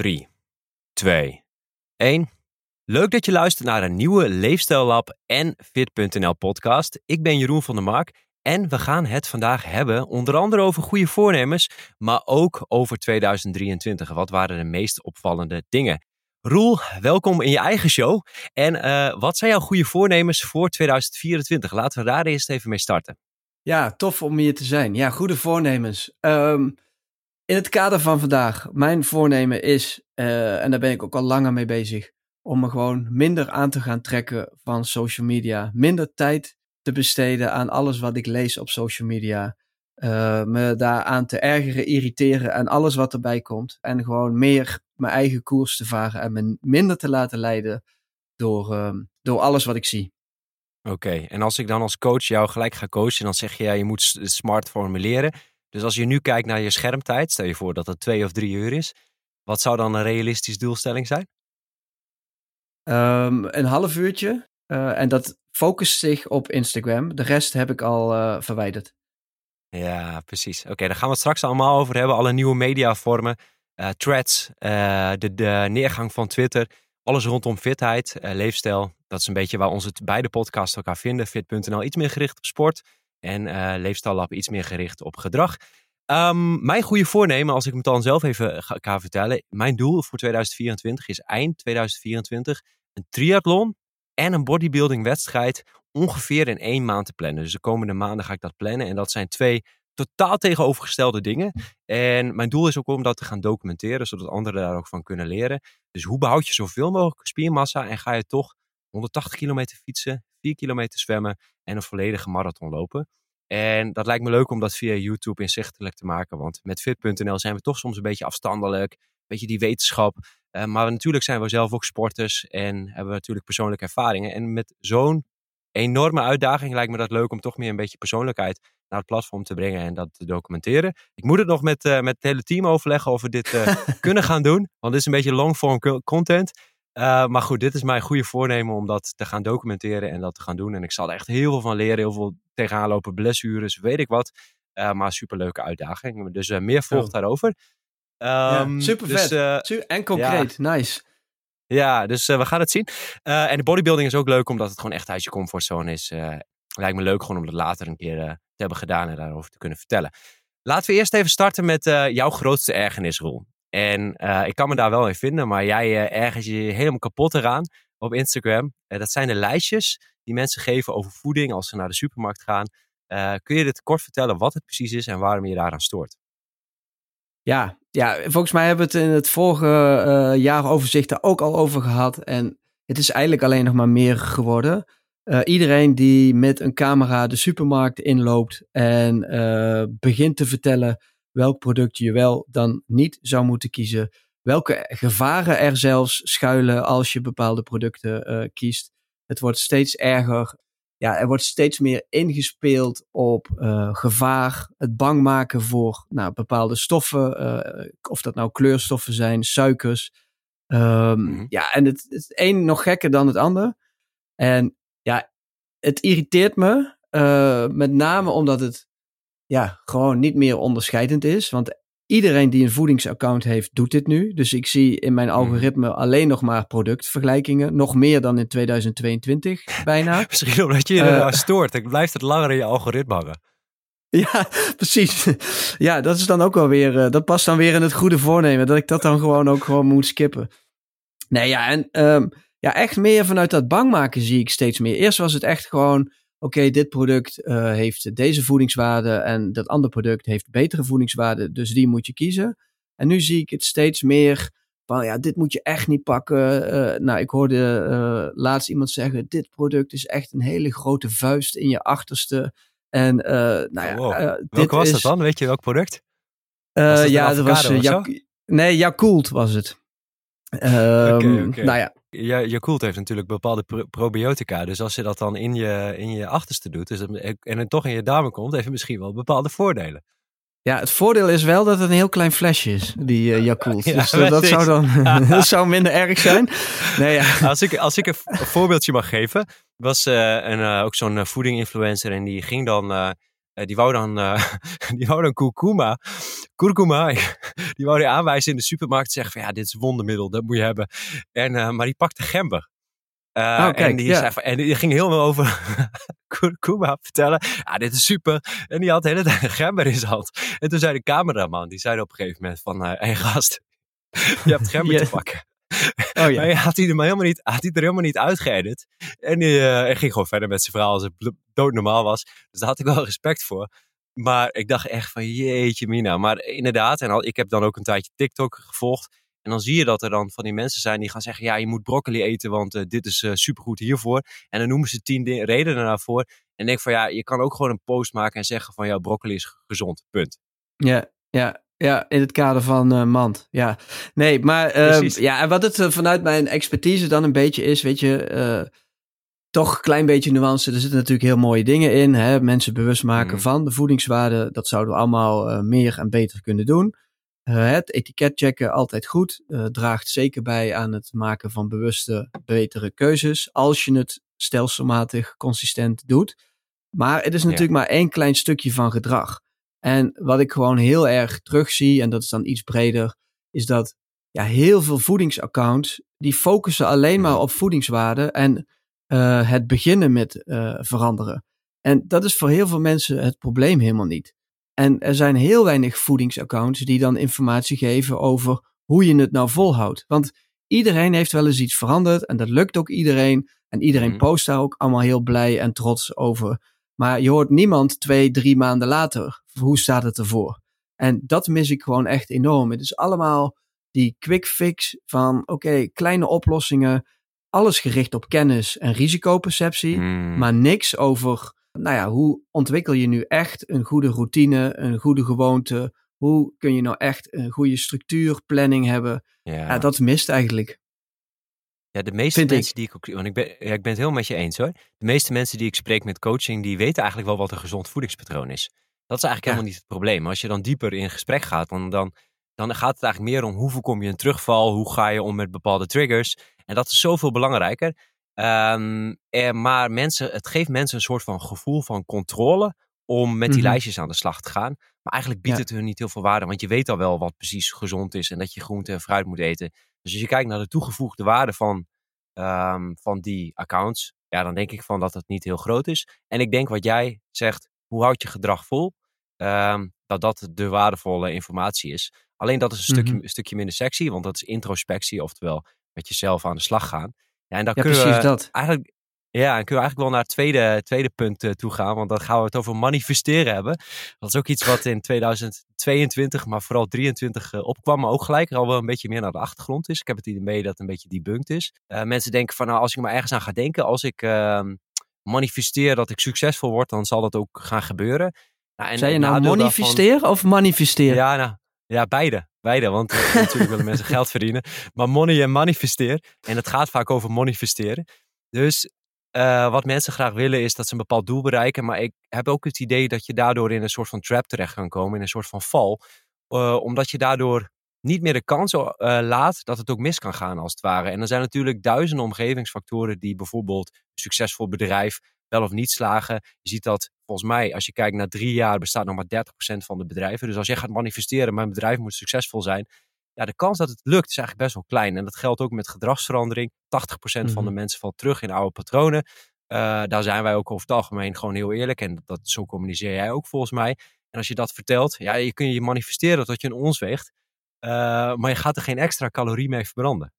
3, 2, 1. Leuk dat je luistert naar een nieuwe Leefstijl Lab en Fit.nl podcast. Ik ben Jeroen van der Mark en we gaan het vandaag hebben onder andere over goede voornemens, maar ook over 2023. Wat waren de meest opvallende dingen? Roel, welkom in je eigen show. En uh, wat zijn jouw goede voornemens voor 2024? Laten we daar eerst even mee starten. Ja, tof om hier te zijn. Ja, goede voornemens. Um, in het kader van vandaag, mijn voornemen is, uh, en daar ben ik ook al langer mee bezig, om me gewoon minder aan te gaan trekken van social media. Minder tijd te besteden aan alles wat ik lees op social media. Uh, me daaraan te ergeren, irriteren en alles wat erbij komt. En gewoon meer mijn eigen koers te varen en me minder te laten leiden door, uh, door alles wat ik zie. Oké, en als ik dan als coach jou gelijk ga coachen, dan zeg je ja, je moet smart formuleren. Dus als je nu kijkt naar je schermtijd, stel je voor dat het twee of drie uur is. Wat zou dan een realistisch doelstelling zijn? Um, een half uurtje. Uh, en dat focust zich op Instagram. De rest heb ik al uh, verwijderd. Ja, precies. Oké, okay, daar gaan we het straks allemaal over hebben. Alle nieuwe mediavormen, uh, threads, de, de, neergang van Twitter. Alles rondom fitheid, leefstijl. Dat is een beetje waar onze beide podcasts elkaar vinden. Fit.nl iets meer gericht op sport. En uh, Leefstijllab iets meer gericht op gedrag. Um, mijn goede voornemen, als ik het dan zelf even ga, ga, vertellen. Mijn doel voor 2024 is eind 2024 een triathlon en een bodybuilding wedstrijd ongeveer in één maand te plannen. Dus de komende maanden ga ik dat plannen. En dat zijn twee totaal tegenovergestelde dingen. En mijn doel is ook om dat te gaan documenteren, zodat anderen daar ook van kunnen leren. Dus hoe behoud je zoveel mogelijk spiermassa en ga je toch 180 kilometer fietsen, 4 kilometer zwemmen en een volledige marathon lopen. En dat lijkt me leuk om dat via YouTube inzichtelijk te maken. Want met fit.nl zijn we toch soms een beetje afstandelijk. Een beetje die wetenschap. Uh, maar natuurlijk zijn we zelf ook sporters. En hebben we natuurlijk persoonlijke ervaringen. En met zo'n enorme uitdaging lijkt me dat leuk om toch meer een beetje persoonlijkheid naar het platform te brengen en dat te documenteren. Ik moet het nog met, uh, met het hele team overleggen of we dit uh, kunnen gaan doen. Want dit is een beetje long-form content. Uh, maar goed, dit is mijn goede voornemen om dat te gaan documenteren en dat te gaan doen. En ik zal er echt heel veel van leren. Heel veel tegenaan lopen, blessures, weet ik wat. Uh, maar superleuke uitdaging. Dus uh, meer volgt oh. daarover. Um, ja, super dus, vet. en concreet. Ja. Nice. Ja, dus we gaan het zien. en de bodybuilding is ook leuk omdat het gewoon echt uit je comfortzone is. lijkt me leuk gewoon om dat later een keer te hebben gedaan en daarover te kunnen vertellen. Laten we eerst even starten met jouw grootste ergernisrol. En uh, ik kan me daar wel in vinden, maar jij uh, ergens je helemaal kapot eraan op Instagram. Uh, dat zijn de lijstjes die mensen geven over voeding als ze naar de supermarkt gaan. kun je dit kort vertellen wat het precies is en waarom je daaraan stoort? Ja, ja, volgens mij hebben we het in het vorige jaaroverzicht daar ook al over gehad. En het is eigenlijk alleen nog maar meer geworden. iedereen die met een camera de supermarkt inloopt en begint te vertellen welk product je wel dan niet zou moeten kiezen. Welke gevaren er zelfs schuilen als je bepaalde producten uh, kiest. Het wordt steeds erger. Ja, er wordt steeds meer ingespeeld op uh, gevaar, het bang maken voor nou, bepaalde stoffen, uh, of dat nou kleurstoffen zijn, suikers. Um, mm-hmm. Ja, en het, het een nog gekker dan het ander. En ja, het irriteert me, met name omdat het ja, gewoon niet meer onderscheidend is. Want iedereen die een voedingsaccount heeft, doet dit nu. Dus ik zie in mijn mhm. algoritme alleen nog maar productvergelijkingen. Nog meer dan in 2022 bijna. Misschien omdat je je uh, stoort. Ik blijft het langer in je algoritme hangen. Ja, precies. Ja, dat is dan ook wel weer. Uh, dat past dan weer in het goede voornemen. Dat ik dat dan gewoon ook gewoon moet skippen. Nee, ja, en um, ja, echt meer vanuit dat bang maken zie ik steeds meer. Eerst was het echt gewoon oké, dit product uh, heeft deze voedingswaarde en dat andere product heeft betere voedingswaarde, dus die moet je kiezen. En nu zie ik het steeds meer van, ja, dit moet je echt niet pakken. Uh, nou, ik hoorde uh, laatst iemand zeggen, dit product is echt een hele grote vuist in je achterste. En nou ja, wow. dit Welke was is, dat dan? Weet je welk product? Was dat ja, dat was, ja, nee, Yakult was het. Um, okay, okay. Nou ja, ja, Yakult heeft natuurlijk bepaalde probiotica. Dus als je dat dan in je, in je achterste doet dus en het toch in je darmen komt, heeft het misschien wel bepaalde voordelen. Ja, het voordeel is wel dat het een heel klein flesje is, die uh, Yakult. Ja, dus uh, dat, zou dan, dat zou minder erg zijn. Nee, ja. als, ik, als ik een, voorbeeldje mag geven, was uh, een, ook zo'n voeding influencer en die ging dan die wou dan, die wou dan kurkuma, kurkuma, die wou hij aanwijzen in de supermarkt. Zeggen van ja, dit is wondermiddel, dat moet je hebben. En, maar die pakte gember. Uh, oh, en, die ja. en die ging heel veel over kurkuma vertellen. Ja, dit is super. En die had de hele tijd een gember in zijn hand. En toen zei de cameraman, die zei op een gegeven moment van... Hé hey, gast, je hebt gember te pakken. Oh, ja. Maar had hij, er maar helemaal niet, had hij er helemaal niet uitgeëdit. En hij uh, ging gewoon verder met zijn verhaal als het doodnormaal was. Dus daar had ik wel respect voor. Maar ik dacht echt van jeetje mina. Maar inderdaad, en al, ik heb dan ook een tijdje TikTok gevolgd. En dan zie je dat er dan van die mensen zijn die gaan zeggen: ja, je moet broccoli eten, want uh, dit is uh, supergoed hiervoor. En dan noemen ze tien redenen daarvoor. En denk van ja, je kan ook gewoon een post maken en zeggen van ja, broccoli is gezond. Punt. Ja, ja, ja, in het kader van uh, mand. Ja, nee, maar uh, ja, wat het vanuit mijn expertise dan een beetje is, weet je, toch een klein beetje nuance. Er zitten natuurlijk heel mooie dingen in. Hè? Mensen bewust maken mm. van de voedingswaarde. Dat zouden we allemaal meer en beter kunnen doen. Eh, het etiket checken altijd goed. Draagt zeker bij aan het maken van bewuste, betere keuzes. Als je het stelselmatig, consistent doet. Maar het is natuurlijk maar één klein stukje van gedrag. En wat ik gewoon heel erg terugzie, en dat is dan iets breder, is dat ja, heel veel voedingsaccounts die focussen alleen maar op voedingswaarde en uh, het beginnen met veranderen. En dat is voor heel veel mensen het probleem helemaal niet. En er zijn heel weinig voedingsaccounts die dan informatie geven over hoe je het nou volhoudt. Want iedereen heeft wel eens iets veranderd en dat lukt ook iedereen. En iedereen mhm. post daar ook allemaal heel blij en trots over. Maar je hoort niemand twee, drie maanden later. Hoe staat het ervoor? En dat mis ik gewoon echt enorm. Het is allemaal die quick fix van oké, kleine oplossingen. Alles gericht op kennis en risicoperceptie. Mhm. Maar niks over nou ja, hoe ontwikkel je nu echt een goede routine, een goede gewoonte? Hoe kun je nou echt een goede structuur, planning hebben? Ja, dat mist eigenlijk. Ja, de meeste mensen die ik ook. Want ik ben, ja, ik ben het helemaal met je eens hoor. De meeste mensen die ik spreek met coaching, die weten eigenlijk wel wat een gezond voedingspatroon is. Dat is eigenlijk helemaal niet het probleem. Als je dan dieper in gesprek gaat, dan, dan, dan gaat het eigenlijk meer om hoe voorkom je een terugval, hoe ga je om met bepaalde triggers. En dat is zoveel belangrijker. Um, maar mensen, het geeft mensen een soort van gevoel van controle om met die mhm. lijstjes aan de slag te gaan. Maar eigenlijk biedt het hun niet heel veel waarde, want je weet al wel wat precies gezond is en dat je groente en fruit moet eten. Dus als je kijkt naar de toegevoegde waarde van, um, van die accounts, ja, dan denk ik van dat het niet heel groot is. En ik denk wat jij zegt, hoe houd je gedrag vol? Um, dat dat de waardevolle informatie is. Alleen dat is een, stukje, mhm. een stukje minder sexy, want dat is introspectie, oftewel met jezelf aan de slag gaan. Ja, en dan ja, kunnen precies we dat. Eigenlijk, ja, en kunnen we eigenlijk wel naar het tweede, tweede punt uh, toe gaan. Want dan gaan we het over manifesteren hebben. Dat is ook iets wat in 2022, maar vooral 23 uh, opkwam. Maar ook gelijk al wel een beetje meer naar de achtergrond is. Ik heb het idee dat het een beetje debunked is. Uh, mensen denken van nou, als ik maar ergens aan ga denken. Als ik ehm, manifesteer dat ik succesvol word, dan zal dat ook gaan gebeuren. Nou, en Zei je nou manifesteren of manifesteren? Ja, nou, ja, beide. Beide, want uh, natuurlijk willen mensen geld verdienen. Maar money en manifesteer. En het gaat vaak over manifesteren. Dus uh, wat mensen graag willen is dat ze een bepaald doel bereiken. Maar ik heb ook het idee dat je daardoor in een soort van trap terecht kan komen. In een soort van val. Uh, omdat je daardoor niet meer de kans laat dat het ook mis kan gaan als het ware. En er zijn natuurlijk duizenden omgevingsfactoren die bijvoorbeeld een succesvol bedrijf wel of niet slagen. Je ziet dat volgens mij, als je kijkt naar drie jaar, bestaat nog maar 30% van de bedrijven. Dus als jij gaat manifesteren, mijn bedrijf moet succesvol zijn. Ja, de kans dat het lukt is eigenlijk best wel klein. En dat geldt ook met gedragsverandering. 80% van de mhm. mensen valt terug in oude patronen. Uh, daar zijn wij ook over het algemeen gewoon heel eerlijk. En dat, zo communiceer jij ook volgens mij. En als je dat vertelt, ja, je kun je manifesteren dat je een ons weegt. Uh, maar je gaat er geen extra calorie mee verbranden.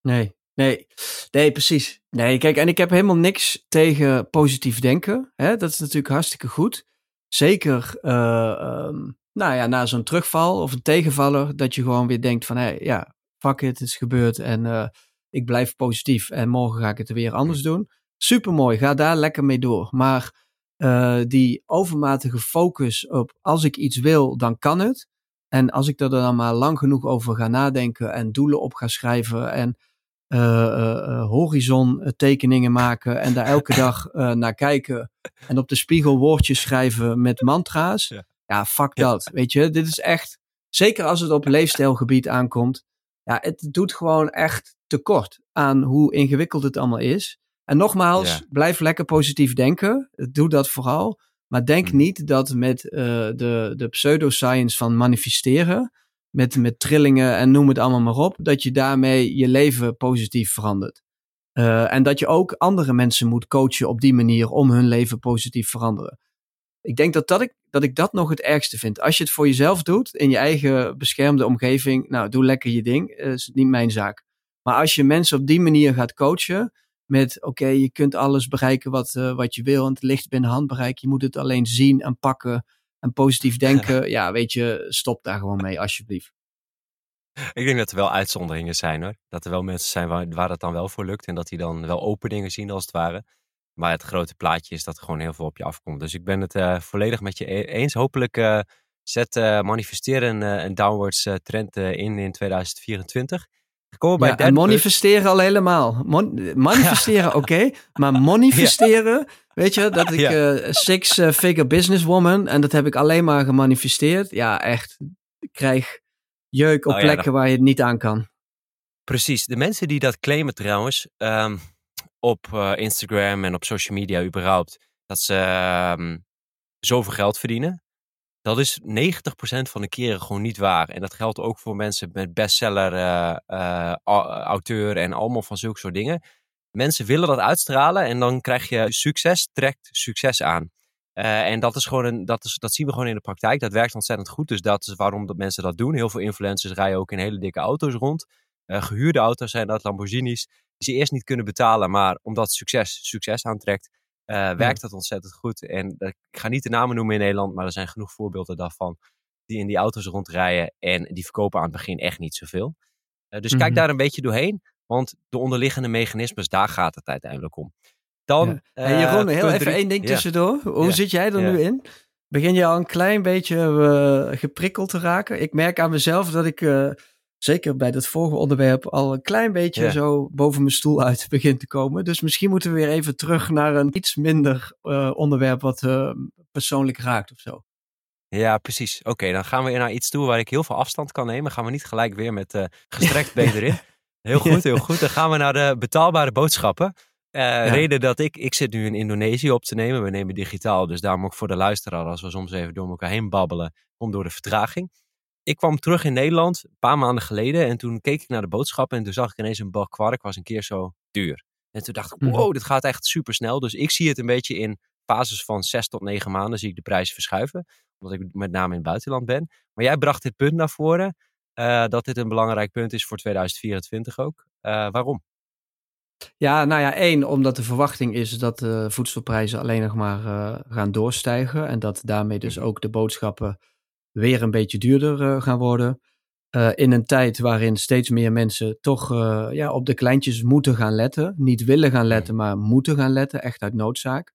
Nee, Nee, nee, precies. Nee, kijk, en ik heb helemaal niks tegen positief denken. Hè? Dat is natuurlijk hartstikke goed. Zeker, uh, nou ja, na zo'n terugval of een tegenvaller, dat je gewoon weer denkt van, hé, hey, ja, fuck it, het is gebeurd en uh, ik blijf positief en morgen ga ik het weer anders doen. Supermooi, ga daar lekker mee door. Maar uh, die overmatige focus op, als ik iets wil, dan kan het. En als ik er dan maar lang genoeg over ga nadenken en doelen op ga schrijven en horizon tekeningen maken en daar elke dag naar kijken. En op de spiegel woordjes schrijven met mantra's. Ja, fuck dat. Weet je, dit is echt, zeker als het op leefstijlgebied aankomt. Ja, het doet gewoon echt tekort aan hoe ingewikkeld het allemaal is. En nogmaals, blijf lekker positief denken. Doe dat vooral. Maar denk Mhm. niet dat met eh, de, de pseudoscience van manifesteren, met, met trillingen en noem het allemaal maar op, dat je daarmee je leven positief verandert. Eh, en dat je ook andere mensen moet coachen op die manier om hun leven positief veranderen. Ik denk dat, dat, ik, dat ik dat nog het ergste vind. Als je het voor jezelf doet, in je eigen beschermde omgeving, nou, doe lekker je ding, eh, is niet mijn zaak. Maar als je mensen op die manier gaat coachen, met oké, je kunt alles bereiken wat, eh, wat je wil en het ligt binnen handbereik, je moet het alleen zien en pakken en positief denken. ja, weet je, stop daar gewoon mee, alsjeblieft. Ik denk dat er wel uitzonderingen zijn hoor. Dat er wel mensen zijn waar, waar het dan wel voor lukt. En dat die dan wel openingen zien als het ware. Maar het grote plaatje is dat er gewoon heel veel op je afkomt. Dus ik ben het eh, volledig met je e- eens. Hopelijk eh, zet eh, manifesteren een, een downwards trend in in 2024. Komen bij Ja, en manifesteren al helemaal. Mon- manifesteren, oké. Maar manifesteren, weet je, dat ik Ja. eh, six-figure businesswoman en dat heb ik alleen maar gemanifesteerd. Ja, echt. Ik krijg jeuk op Oh plekken waar je het niet aan kan. Precies. De mensen die dat claimen trouwens ehm, op eh, Instagram en op social media überhaupt, dat ze ehm, zoveel geld verdienen. Dat is 90% van de keren gewoon niet waar. En dat geldt ook voor mensen met bestseller, au- auteur en allemaal van zulke soort dingen. Mensen willen dat uitstralen en dan krijg je succes, trekt succes aan. En dat, is gewoon een, dat, is, dat zien we gewoon in de praktijk. Dat werkt ontzettend goed. Dus dat is waarom dat mensen dat doen. Heel veel influencers rijden ook in hele dikke auto's rond. Eh, gehuurde auto's zijn dat, Lamborghinis. Die ze eerst niet kunnen betalen, maar omdat succes succes aantrekt, eh, werkt dat ontzettend goed. En eh, ik ga niet de namen noemen in Nederland, maar er zijn genoeg voorbeelden daarvan. Die in die auto's rondrijden en die verkopen aan het begin echt niet zoveel. Eh, dus kijk Mhm. daar een beetje doorheen, want de onderliggende mechanismes, daar gaat het uiteindelijk om. Dan, Ja. Jeroen, heel even drie. één ding Ja. tussendoor. Hoe Ja. zit jij er nu in? Begin je al een klein beetje geprikkeld te raken? Ik merk aan mezelf dat ik, zeker bij dat vorige onderwerp, al een klein beetje zo boven mijn stoel uit begint te komen. Dus misschien moeten we weer even terug naar een iets minder eh, onderwerp wat eh, persoonlijk raakt of zo. Ja, precies. Oké, dan gaan we naar iets toe waar ik heel veel afstand kan nemen. Gaan we niet gelijk weer met eh gestrekt been erin. Heel goed, heel goed. Dan gaan we naar de betaalbare boodschappen. Reden dat ik, ik zit nu in Indonesië op te nemen. We nemen digitaal, dus daarom ook voor de luisteraar, als we soms even door elkaar heen babbelen, om door de vertraging. Ik kwam terug in Nederland een paar maanden geleden en toen keek ik naar de boodschappen en toen zag ik ineens een bak kwark was een keer zo duur. En toen dacht ik, Mhm. wow, dit gaat echt super snel. Dus ik zie het een beetje in fases van zes tot negen maanden zie ik de prijzen verschuiven. Omdat ik met name in het buitenland ben. Maar jij bracht dit punt naar voren. eh, dat dit een belangrijk punt is voor 2024 ook. Eh, waarom? Ja, nou ja, één, omdat de verwachting is dat de voedselprijzen alleen nog maar eh, gaan doorstijgen. En dat daarmee dus Mhm. ook de boodschappen weer een beetje duurder eh, gaan worden. Eh, in een tijd waarin steeds meer mensen toch eh, ja, op de kleintjes moeten gaan letten. Niet willen gaan letten, maar moeten gaan letten, echt uit noodzaak.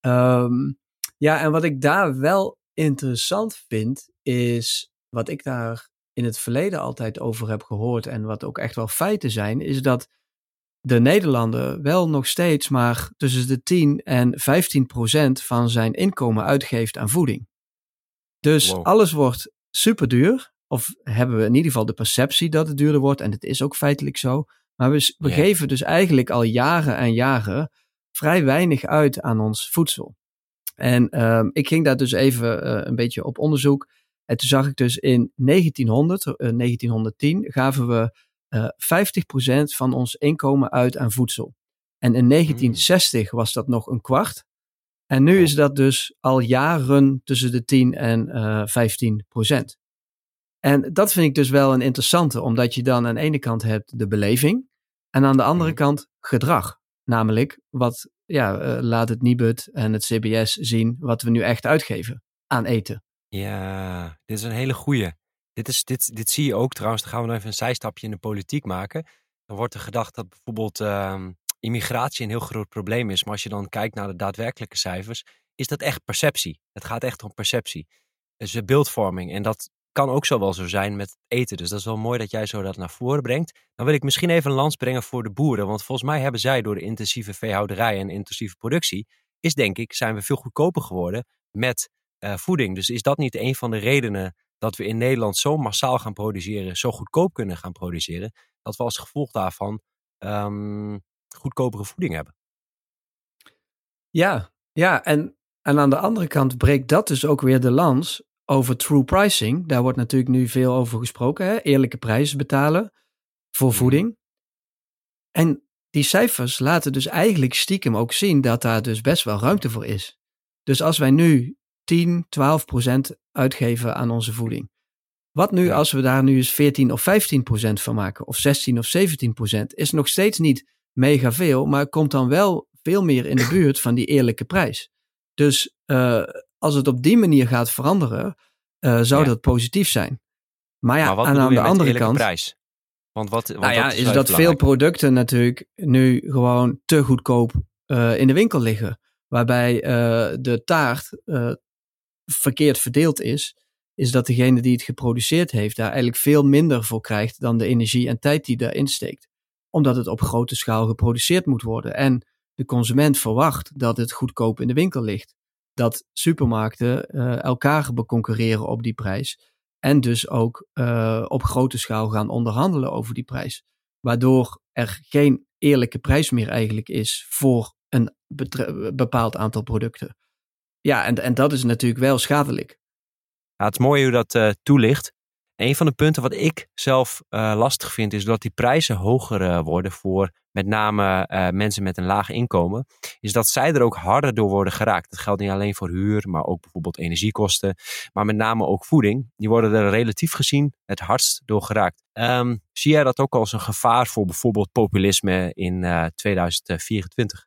Ehm, ja, en wat ik daar wel interessant vind, is wat ik daar in het verleden altijd over heb gehoord en wat ook echt wel feiten zijn, is dat de Nederlander wel nog steeds maar tussen de 10 en 15 procent van zijn inkomen uitgeeft aan voeding. Dus Wow. alles wordt super duur. Of hebben we in ieder geval de perceptie dat het duurder wordt. En het is ook feitelijk zo. Maar we, geven dus eigenlijk al jaren en jaren vrij weinig uit aan ons voedsel. En ehm, ik ging daar dus even eh, een beetje op onderzoek. En toen zag ik dus in 1900, eh, 1910 gaven we eh 50% van ons inkomen uit aan voedsel. En in 1960 was dat nog een kwart. En nu is dat dus al jaren tussen de 10 en eh 15 procent. En dat vind ik dus wel een interessante, omdat je dan aan de ene kant hebt de beleving en aan de andere Mhm. kant gedrag. Namelijk, wat ja, eh, laat het Nibud en het CBS zien wat we nu echt uitgeven aan eten. Ja, dit is een hele goeie. Dit, is, dit, dit zie je ook trouwens. Dan gaan we nog even een zijstapje in de politiek maken. Dan wordt er gedacht dat bijvoorbeeld ehm, immigratie een heel groot probleem is. Maar als je dan kijkt naar de daadwerkelijke cijfers, is dat echt perceptie. Het gaat echt om perceptie. Dus beeldvorming. En dat kan ook zo wel zo zijn met eten. Dus dat is wel mooi dat jij zo dat naar voren brengt. Dan wil ik misschien even een lans brengen voor de boeren. Want volgens mij hebben zij door de intensieve veehouderij en intensieve productie, is denk ik, zijn we veel goedkoper geworden met eh, voeding. Dus is dat niet een van de redenen dat we in Nederland zo massaal gaan produceren, zo goedkoop kunnen gaan produceren, dat we als gevolg daarvan ehm, goedkopere voeding hebben? Ja, ja, en En aan de andere kant breekt dat dus ook weer de lans over true pricing. Daar wordt natuurlijk nu veel over gesproken. Hè? Eerlijke prijzen betalen voor Mhm. voeding. En die cijfers laten dus eigenlijk stiekem ook zien dat daar dus best wel ruimte voor is. Dus als wij nu 10, 12 procent uitgeven aan onze voeding. Wat nu als we daar nu eens 14 of 15 procent van maken? Of 16 of 17 procent? Is nog steeds niet mega veel, maar komt dan wel veel meer in de buurt van die eerlijke prijs. Dus eh, als het op die manier gaat veranderen, eh, zou Ja. dat positief zijn. Maar ja, maar aan je de andere kant. prijs? Want wat, want Nou ja, dat is dat veel producten natuurlijk nu gewoon te goedkoop eh, in de winkel liggen. Waarbij de taart verkeerd verdeeld is. Is dat degene die het geproduceerd heeft daar eigenlijk veel minder voor krijgt dan de energie en tijd die daarin steekt. Omdat het op grote schaal geproduceerd moet worden. En de consument verwacht dat het goedkoop in de winkel ligt. Dat supermarkten eh, elkaar beconcurreren op die prijs. En dus ook eh, op grote schaal gaan onderhandelen over die prijs. Waardoor er geen eerlijke prijs meer eigenlijk is voor een bepaald aantal producten. Ja, en, en dat is natuurlijk wel schadelijk. Het is mooi hoe dat eh, toelicht. Een van de punten wat ik zelf eh, lastig vind, is dat die prijzen hoger eh, worden voor met name eh, mensen met een laag inkomen. Is dat zij er ook harder door worden geraakt. Dat geldt niet alleen voor huur, maar ook bijvoorbeeld energiekosten. Maar met name ook voeding. Die worden er relatief gezien het hardst door geraakt. Ehm, zie jij dat ook als een gevaar voor bijvoorbeeld populisme in eh, 2024?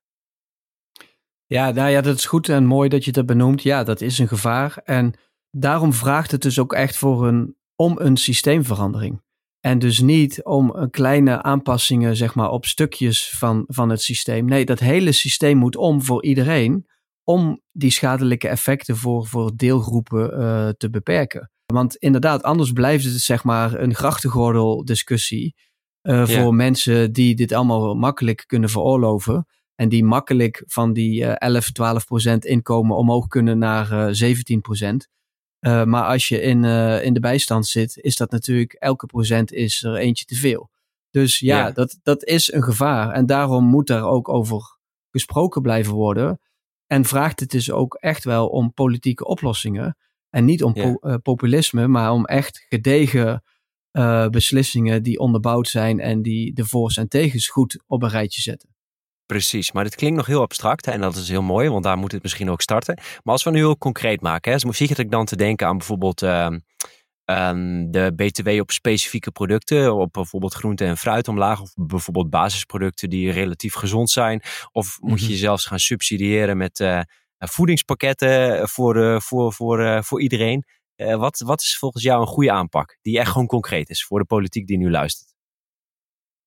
Ja, nou ja, dat is goed en mooi dat je dat benoemt. Ja, dat is een gevaar. En daarom vraagt het dus ook echt voor een, om een systeemverandering. En dus niet om een kleine aanpassingen zeg maar, op stukjes van, van het systeem. Nee, dat hele systeem moet om voor iedereen. Om die schadelijke effecten voor, voor deelgroepen eh, te beperken. Want inderdaad, anders blijft het zeg maar een grachtengordel discussie. eh, Ja. Voor mensen die dit allemaal makkelijk kunnen veroorloven. En die makkelijk van die eh 11, 12 procent inkomen omhoog kunnen naar eh 17 procent. Eh, maar als je in, eh, in de bijstand zit, is dat natuurlijk elke procent is er eentje te veel. Dus ja, Ja. Dat, dat is een gevaar. En daarom moet daar ook over gesproken blijven worden. En vraagt het dus ook echt wel om politieke oplossingen. En niet om Ja. po- eh, populisme, maar om echt gedegen beslissingen die onderbouwd zijn en die de voor's en tegens goed op een rijtje zetten. Precies, maar dit klinkt nog heel abstract hè, en dat is heel mooi, want daar moet het misschien ook starten. Maar als we nu heel concreet maken, hè, dus zit ik dan te denken aan bijvoorbeeld ehm, ehm, de BTW op specifieke producten, op bijvoorbeeld groente en fruit omlaag, of bijvoorbeeld basisproducten die relatief gezond zijn. Of moet je Mhm. jezelf gaan subsidiëren met eh, voedingspakketten voor, eh, voor, voor, eh, voor iedereen. Wat, wat is volgens jou een goede aanpak die echt gewoon concreet is voor de politiek die nu luistert?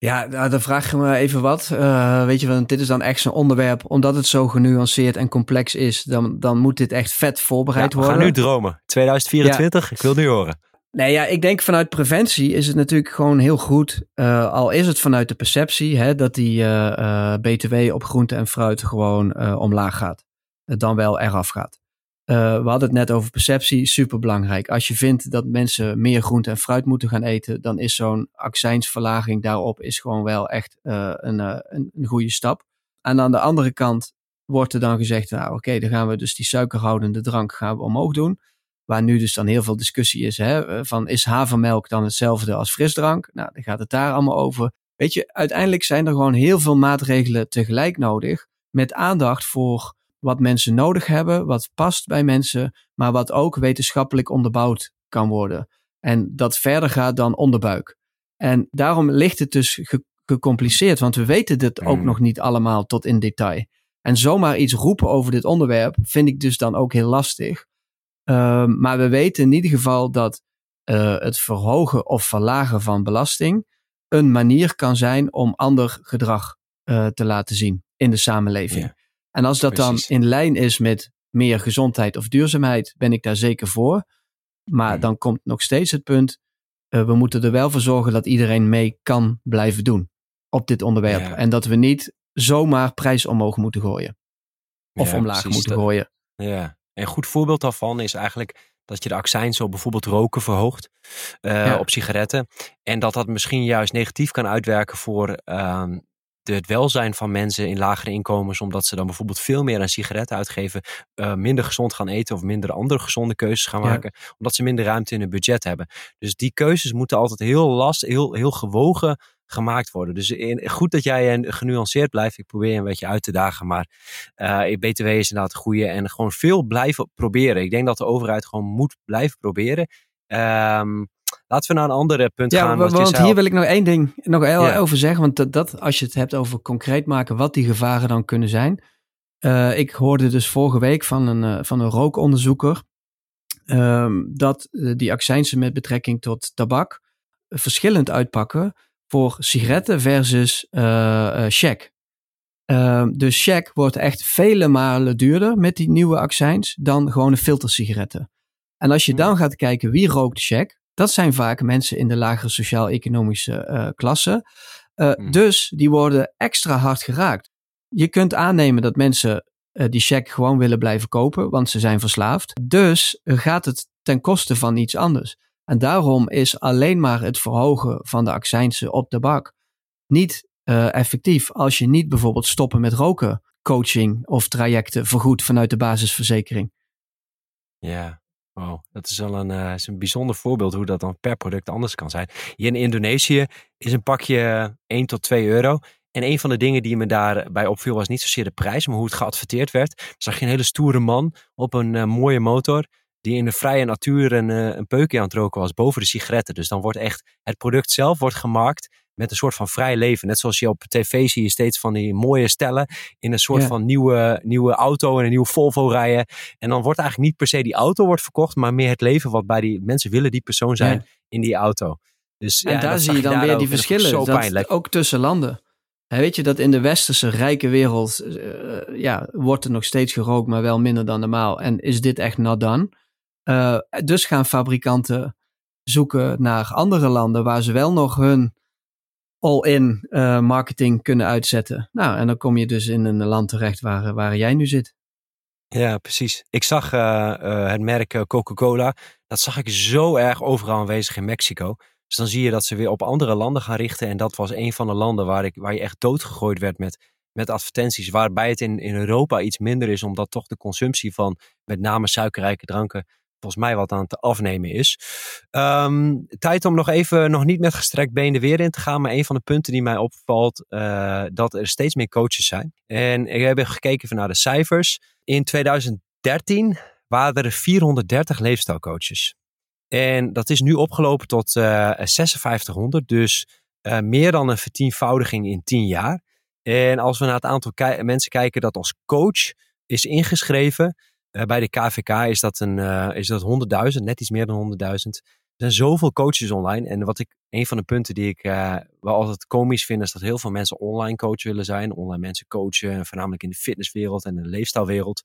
Ja, nou, dan vraag je me even wat. Eh, weet je, want dit is dan echt zo'n onderwerp, omdat het zo genuanceerd en complex is, dan, dan moet dit echt vet voorbereid Ja, we worden. gaan nu dromen. 2024, ik wil nu horen. Nee, ja, ik denk vanuit preventie is het natuurlijk gewoon heel goed. eh, al is het vanuit de perceptie hè, dat die eh, BTW op groente en fruit gewoon omlaag gaat. Dan wel eraf gaat. Eh, we hadden het net over perceptie, super belangrijk. Als je vindt dat mensen meer groente en fruit moeten gaan eten, dan is zo'n accijnsverlaging daarop is gewoon wel echt eh, een, eh, een, een goede stap. En aan de andere kant wordt er dan gezegd, nou oké, dan gaan we dus die suikerhoudende drank gaan we omhoog doen. Waar nu dus dan heel veel discussie is. Hè, van is havermelk dan hetzelfde als frisdrank? Nou, dan gaat het daar allemaal over. Weet je, uiteindelijk zijn er gewoon heel veel maatregelen tegelijk nodig. Met aandacht voor wat mensen nodig hebben, wat past bij mensen, maar wat ook wetenschappelijk onderbouwd kan worden. En dat verder gaat dan onderbuik. En daarom ligt het dus ge- gecompliceerd, want we weten dit ook Mm. nog niet allemaal tot in detail. En zomaar iets roepen over dit onderwerp vind ik dus dan ook heel lastig. Ehm, maar we weten in ieder geval dat eh, het verhogen of verlagen van belasting een manier kan zijn om ander gedrag eh, te laten zien in de samenleving. Ja, en als dat precies. dan in lijn is met meer gezondheid of duurzaamheid, ben ik daar zeker voor. Maar Hmm. dan komt nog steeds het punt, eh, we moeten er wel voor zorgen dat iedereen mee kan blijven doen op dit onderwerp. Ja. En dat we niet zomaar prijs omhoog moeten gooien. Of Ja, omlaag precies. moeten Dat- gooien. Ja, een goed voorbeeld daarvan is eigenlijk dat je de accijns op bijvoorbeeld roken verhoogt eh, Ja. op sigaretten. En dat dat misschien juist negatief kan uitwerken voor ehm, het welzijn van mensen in lagere inkomens, omdat ze dan bijvoorbeeld veel meer aan sigaretten uitgeven, uh, minder gezond gaan eten of minder andere gezonde keuzes gaan maken, omdat ze minder ruimte in hun budget hebben. Dus die keuzes moeten altijd heel last, heel, heel gewogen gemaakt worden. Dus in, goed dat jij genuanceerd blijft. Ik probeer je een beetje uit te dagen. Maar uh, BTW is inderdaad het goede. En gewoon veel blijven proberen. Ik denk dat de overheid gewoon moet blijven proberen. Um, laten we naar een andere punt ja, gaan. Want hier wil ik nog één ding nog over zeggen. Want dat, dat, als je het hebt over concreet maken wat die gevaren dan kunnen zijn. Uh, ik hoorde dus vorige week van een, uh, van een rookonderzoeker. Um, dat die accijnsen met betrekking tot tabak verschillend uitpakken voor sigaretten versus check. Uh, dus check wordt echt vele malen duurder met die nieuwe accijns dan gewone filtersigaretten. En als je hmm. dan gaat kijken wie rookt check, dat zijn vaak mensen in de lagere sociaal-economische uh, klasse. Uh, Dus die worden extra hard geraakt. Je kunt aannemen dat mensen uh, die check gewoon willen blijven kopen, want ze zijn verslaafd. Dus gaat het ten koste van iets anders. En daarom is alleen maar het verhogen van de accijnsen op de bak niet effectief als je niet bijvoorbeeld stoppen met roken, coaching of trajecten vergoed vanuit de basisverzekering. Ja, wow. dat is wel een, uh, is een bijzonder voorbeeld hoe dat dan per product anders kan zijn. Hier in Indonesië is een pakje 1 tot 2 euro. En een van de dingen die me daarbij opviel was niet zozeer de prijs, maar hoe het geadverteerd werd. zag je een hele stoere man op een uh, mooie motor die in de vrije natuur een, uh, een peukje aan het roken was boven de sigaretten. Dus dan wordt echt het product zelf wordt gemarkt met een soort van vrij leven. Net zoals je op tv zie je steeds van die mooie stellen in een soort van nieuwe, nieuwe auto en een nieuwe Volvo rijden. En dan wordt eigenlijk niet per se die auto wordt verkocht, maar meer het leven wat bij die mensen willen die persoon zijn in die auto. Dus, en daar zie je dan weer die verschillen. Zo dat, ook tussen landen. En weet je dat in de westerse rijke wereld uh, ja, wordt er nog steeds gerookt, maar wel minder dan normaal. En is dit echt not done? Uh, dus gaan fabrikanten zoeken naar andere landen waar ze wel nog hun all-in uh, marketing kunnen uitzetten. Nou, en dan kom je dus in een land terecht waar, waar jij nu zit. Ja, precies. Ik zag uh, het merk Coca-Cola. Dat zag ik zo erg overal aanwezig in Mexico. Dus dan zie je dat ze weer op andere landen gaan richten. En dat was een van de landen waar, ik, waar je echt doodgegooid werd met, met advertenties. Waarbij het in, in Europa iets minder is, omdat toch de consumptie van met name suikerrijke dranken volgens mij wat aan het afnemen is. Um, tijd om nog even, nog niet met gestrekt been de weer in te gaan. Maar een van de punten die mij opvalt, uh, dat er steeds meer coaches zijn. En ik heb gekeken naar de cijfers. In 2013 waren er 430 leefstijlcoaches. En dat is nu opgelopen tot uh, eh, 5600. Dus uh, meer dan een vertienvoudiging in 10 jaar. En als we naar het aantal mensen kijken dat als coach is ingeschreven, bij de KVK is dat, een, uh, is dat 100.000, net iets meer dan 100.000. Er zijn zoveel coaches online. En wat ik, een van de punten die ik uh, wel altijd komisch vind, is dat heel veel mensen online coach willen zijn. Online mensen coachen, voornamelijk in de fitnesswereld en de leefstijlwereld.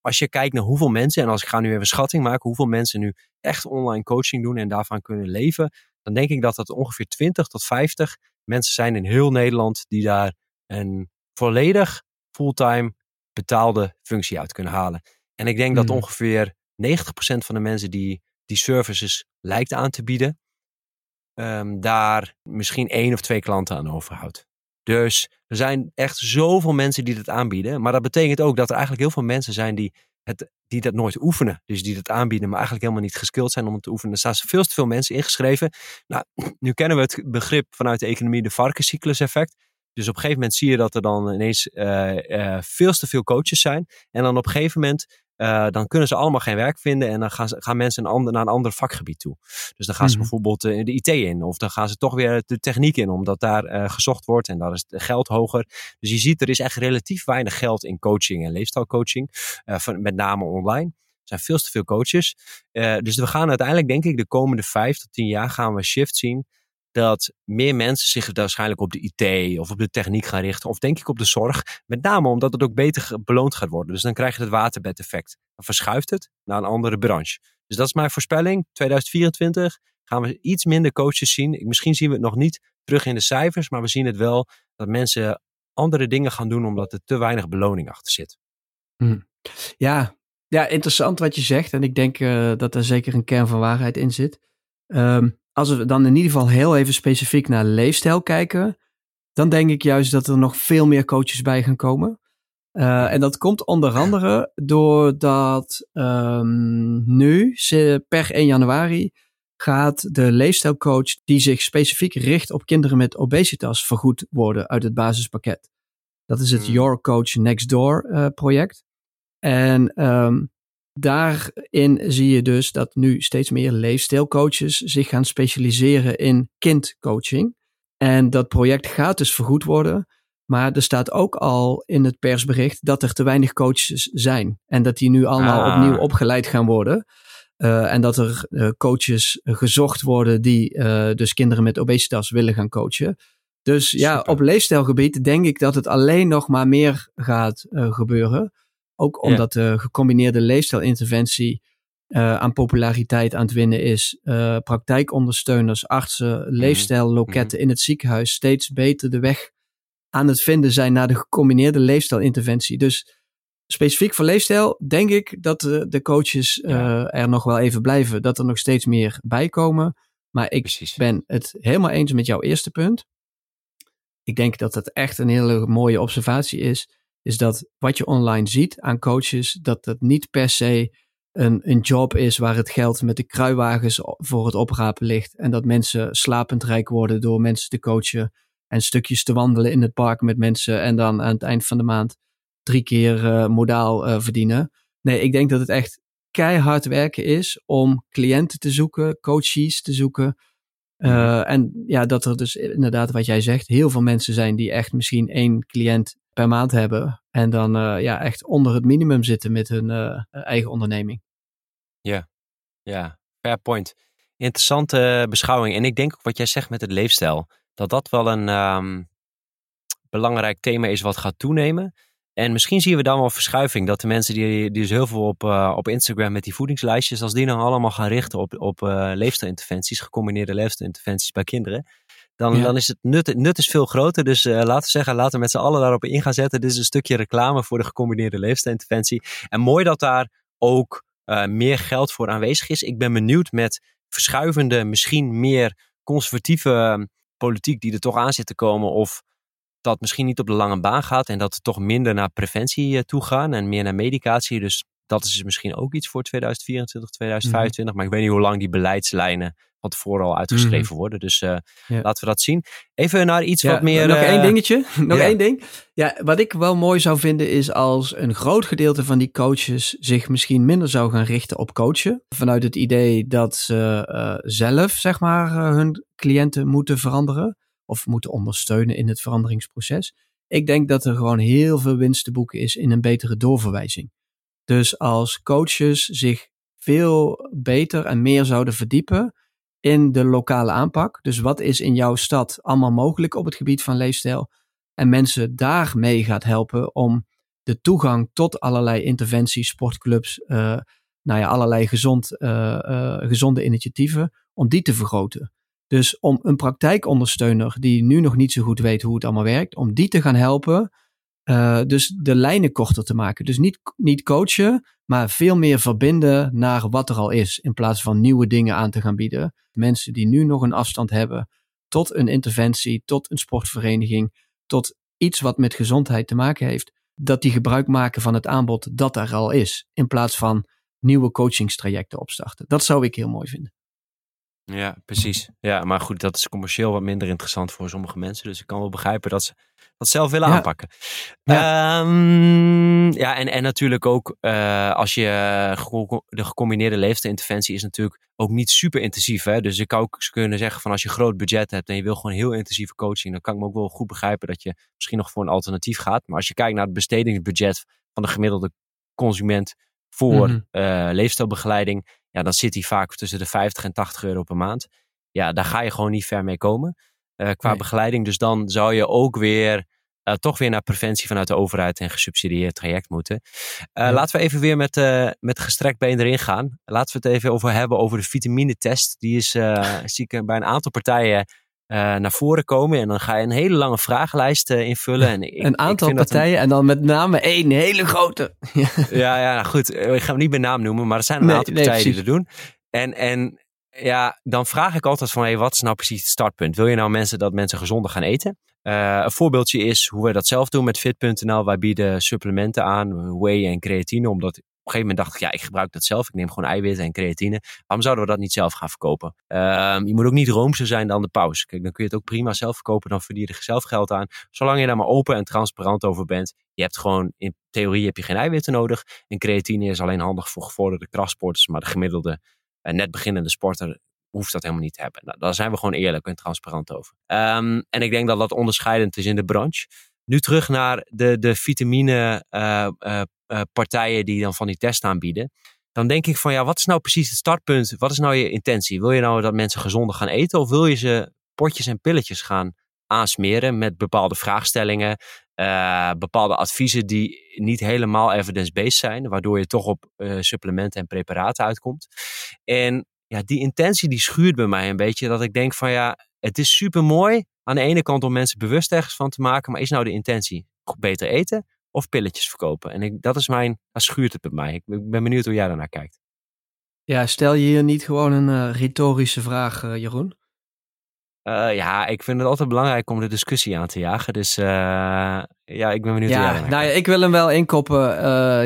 Als je kijkt naar hoeveel mensen, en als ik ga nu even schatting maken, hoeveel mensen nu echt online coaching doen en daarvan kunnen leven, dan denk ik dat dat ongeveer 20 tot 50 mensen zijn in heel Nederland die daar een volledig fulltime betaalde functie uit kunnen halen. En ik denk dat hmm. ongeveer 90% van de mensen die die services lijkt aan te bieden, um, daar misschien één of twee klanten aan overhoudt. Dus er zijn echt zoveel mensen die dat aanbieden. Maar dat betekent ook dat er eigenlijk heel veel mensen zijn die, het, die dat nooit oefenen. Dus die dat aanbieden, maar eigenlijk helemaal niet geskild zijn om het te oefenen. Er staan veel te veel mensen ingeschreven. Nou, nu kennen we het begrip vanuit de economie, de varkenscyclus effect. Dus op een gegeven moment zie je dat er dan ineens uh, uh, veel te veel coaches zijn. En dan op een gegeven moment uh, dan kunnen ze allemaal geen werk vinden en dan gaan, ze, gaan mensen een ander, naar een ander vakgebied toe. Dus dan gaan ze mhm. bijvoorbeeld de IT in of dan gaan ze toch weer de techniek in, omdat daar gezocht wordt en daar is het geld hoger. Dus je ziet, er is echt relatief weinig geld in coaching en leefstijlcoaching, van, met name online. Er zijn veel te veel coaches. dus we gaan uiteindelijk, denk ik, de komende vijf tot tien jaar gaan we shift zien dat meer mensen zich waarschijnlijk op de IT of op de techniek gaan richten. Of denk ik op de zorg. Met name omdat het ook beter beloond gaat worden. Dus dan krijg je het waterbedeffect. Dan verschuift het naar een andere branche. Dus dat is mijn voorspelling. 2024 gaan we iets minder coaches zien. Misschien zien we het nog niet terug in de cijfers. Maar we zien het wel dat mensen andere dingen gaan doen omdat er te weinig beloning achter zit. Hm. Ja, ja, interessant wat je zegt. En ik denk uh, dat er zeker een kern van waarheid in zit. Um, als we dan in ieder geval heel even specifiek naar leefstijl kijken, dan denk ik juist dat er nog veel meer coaches bij gaan komen. Uh, en dat komt onder andere doordat um, nu, per 1 januari, gaat de leefstijlcoach die zich specifiek richt op kinderen met obesitas vergoed worden uit het basispakket. Dat is het hmm. Your Coach Next Door uh, project. En um, daarin zie je dus dat nu steeds meer leefstijlcoaches zich gaan specialiseren in kindcoaching. En dat project gaat dus vergoed worden. Maar er staat ook al in het persbericht dat er te weinig coaches zijn. En dat die nu allemaal ah. opnieuw opgeleid gaan worden. Uh, en dat er uh, coaches gezocht worden die uh, dus kinderen met obesitas willen gaan coachen. Dus ja, op leefstijlgebied denk ik dat het alleen nog maar meer gaat gebeuren. Ook omdat de gecombineerde leefstijlinterventie uh, aan populariteit aan het winnen is. Uh, praktijkondersteuners, artsen, mhm. leefstijlloketten mm in het ziekenhuis steeds beter de weg aan het vinden zijn naar de gecombineerde leefstijlinterventie. Dus specifiek voor leefstijl denk ik dat de, de coaches uh, er nog wel even blijven. Dat er nog steeds meer bij komen. Maar ik Precies. ben het helemaal eens met jouw eerste punt. Ik denk dat het echt een hele mooie observatie is is dat wat je online ziet aan coaches, dat dat niet per se een, een job is waar het geld met de kruiwagens voor het oprapen ligt. En dat mensen slapend rijk worden door mensen te coachen en stukjes te wandelen in het park met mensen en dan aan het eind van de maand drie keer uh, modaal uh, verdienen. Nee, ik denk dat het echt keihard werken is om cliënten te zoeken, coaches te zoeken. Uh, en ja, dat er dus inderdaad, wat jij zegt, heel veel mensen zijn die echt misschien één cliënt per maand hebben. En dan uh, ja, echt onder het minimum zitten met hun uh, eigen onderneming. Ja, ja, fair point. Interessante beschouwing. En ik denk ook wat jij zegt met het leefstijl, dat dat wel een um, belangrijk thema is wat gaat toenemen. En misschien zien we dan wel verschuiving. Dat de mensen die, dus heel veel op, op Instagram met die voedingslijstjes, als die nou allemaal gaan richten op, op uh, leefstijlinterventies, gecombineerde leefstijlinterventies bij kinderen, dan, dan is het nut, nut is veel groter. Dus uh, laten we zeggen, laten we met z'n allen daarop in gaan zetten. Dit is een stukje reclame voor de gecombineerde leefstijlinterventie. En mooi dat daar ook uh, meer geld voor aanwezig is. Ik ben benieuwd met verschuivende, misschien meer conservatieve ehm, politiek die er toch aan zit te komen. Of dat misschien niet op de lange baan gaat en dat we toch minder naar preventie uh, toe gaan en meer naar medicatie. Dus dat is misschien ook iets voor 2024, 2025. Mm Maar ik weet niet hoe lang die beleidslijnen van tevoren al uitgeschreven mhm. worden. Dus uh, laten we dat zien. Even naar iets wat meer... Nog één dingetje. Nog één ding. Ja, wat ik wel mooi zou vinden is als een groot gedeelte van die coaches zich misschien minder zou gaan richten op coachen. Vanuit het idee dat ze uh, zelf, zeg maar, hun cliënten moeten veranderen. Of moeten ondersteunen in het veranderingsproces. Ik denk dat er gewoon heel veel winst te boeken is in een betere doorverwijzing. Dus als coaches zich veel beter en meer zouden verdiepen in de lokale aanpak. Dus wat is in jouw stad allemaal mogelijk op het gebied van leefstijl? En mensen daarmee gaat helpen om de toegang tot allerlei interventies, sportclubs, uh, nou ja, allerlei gezond, uh, uh, gezonde initiatieven, om die te vergroten. Dus om een praktijkondersteuner die nu nog niet zo goed weet hoe het allemaal werkt, om die te gaan helpen uh, dus de lijnen korter te maken. Dus niet, niet coachen, maar veel meer verbinden naar wat er al is. In plaats van nieuwe dingen aan te gaan bieden. Mensen die nu nog een afstand hebben tot een interventie, tot een sportvereniging, tot iets wat met gezondheid te maken heeft. Dat die gebruik maken van het aanbod dat er al is. In plaats van nieuwe coachingstrajecten opstarten. Dat zou ik heel mooi vinden. Ja, precies. Ja, maar goed, dat is commercieel wat minder interessant voor sommige mensen. Dus ik kan wel begrijpen dat ze dat zelf willen aanpakken. Ja, um, ja en, en natuurlijk ook uh, als je de gecombineerde leefstijlinterventie is natuurlijk ook niet super intensief. Hè? Dus ik zou ook kunnen zeggen van als je groot budget hebt en je wil gewoon heel intensieve coaching, dan kan ik me ook wel goed begrijpen dat je misschien nog voor een alternatief gaat. Maar als je kijkt naar het bestedingsbudget van de gemiddelde consument voor mm -hmm. uh, leefstijlbegeleiding, ja, dan zit die vaak tussen de 50 en 80 euro per maand. Ja, daar ga je gewoon niet ver mee komen uh, qua nee. begeleiding. Dus dan zou je ook weer uh, toch weer naar preventie vanuit de overheid en gesubsidieerd traject moeten. Uh, ja. Laten we even weer met, met gestrekt been erin gaan. Laten we het even over hebben over de vitaminetest. Die is zie ik bij een aantal partijen naar voren komen. En dan ga je een hele lange vragenlijst invullen. En ik, een aantal partijen een... en dan met name één hele grote. ja, ja, nou goed. Ik ga hem niet bij naam noemen, maar er zijn een nee, aantal partijen nee, die dat doen. En, en ja, dan vraag ik altijd van, hey, wat is nou precies het startpunt? Wil je nou mensen dat mensen gezonder gaan eten? een voorbeeldje is hoe we dat zelf doen met fit.nl. Wij bieden supplementen aan, whey en creatine, omdat een gegeven moment dacht ik, ja, ik gebruik dat zelf. Ik neem gewoon eiwitten en creatine. Waarom zouden we dat niet zelf gaan verkopen? Ehm, je moet ook niet roomser zijn dan de paus. Kijk, dan kun je het ook prima zelf verkopen. Dan verdien je er zelf geld aan. Zolang je daar maar open en transparant over bent. Je hebt gewoon, in theorie heb je geen eiwitten nodig. En creatine is alleen handig voor gevorderde krachtsporters. Maar de gemiddelde, uh, net beginnende sporter hoeft dat helemaal niet te hebben. Nou, daar zijn we gewoon eerlijk en transparant over. Ehm, en ik denk dat dat onderscheidend is in de branche. Nu terug naar de, de vitamine uh, uh, partijen die dan van die test aanbieden. Dan denk ik van ja, wat is nou precies het startpunt? Wat is nou je intentie? Wil je nou dat mensen gezonder gaan eten? Of wil je ze potjes en pilletjes gaan aansmeren met bepaalde vraagstellingen, bepaalde adviezen die niet helemaal evidence-based zijn, waardoor je toch op supplementen en preparaten uitkomt. En ja, die intentie die schuurt bij mij een beetje, dat ik denk van ja, het is super mooi aan de ene kant om mensen bewust ergens van te maken, maar is nou de intentie beter eten of pilletjes verkopen? En ik, dat is mijn, dat schuurt het bij mij. Ik, ik ben benieuwd hoe jij daarnaar kijkt. Ja, stel je hier niet gewoon een uh, retorische vraag, uh, Jeroen? Uh, ja, ik vind het altijd belangrijk om de discussie aan te jagen. Dus ja, ik ben benieuwd ja, hoe jij nou, ja, Ik wil hem wel inkoppen.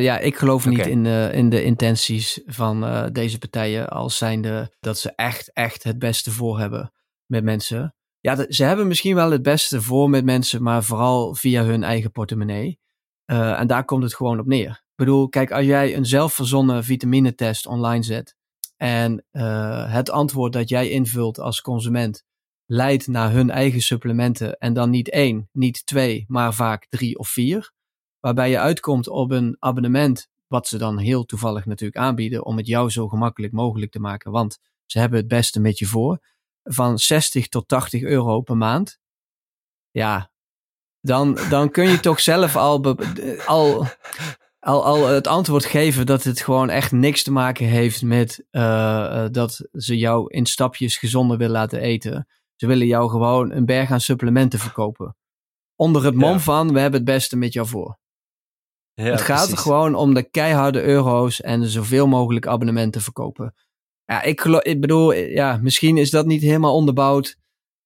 ja, ik geloof niet in, de, in de intenties van deze partijen als zijnde dat ze echt, echt het beste voor hebben met mensen. Ja, ze hebben misschien wel het beste voor met mensen, maar vooral via hun eigen portemonnee. Uh, en daar komt het gewoon op neer. Ik bedoel, kijk, als jij een zelfverzonnen vitaminetest online zet en uh, het antwoord dat jij invult als consument leidt naar hun eigen supplementen en dan niet één, niet twee, maar vaak drie of vier, waarbij je uitkomt op een abonnement, wat ze dan heel toevallig natuurlijk aanbieden om het jou zo gemakkelijk mogelijk te maken, want ze hebben het beste met je voor van 60 tot 80 euro per maand. Ja, dan, dan kun je toch zelf al, al, al, al het antwoord geven dat het gewoon echt niks te maken heeft met uh, dat ze jou in stapjes gezonder willen laten eten. Ze willen jou gewoon een berg aan supplementen verkopen. Onder het mom van, we hebben het beste met jou voor. Ja, het gaat er gewoon om de keiharde euro's en zoveel mogelijk abonnementen verkopen. Ja, ik, ik bedoel, ja, misschien is dat niet helemaal onderbouwd.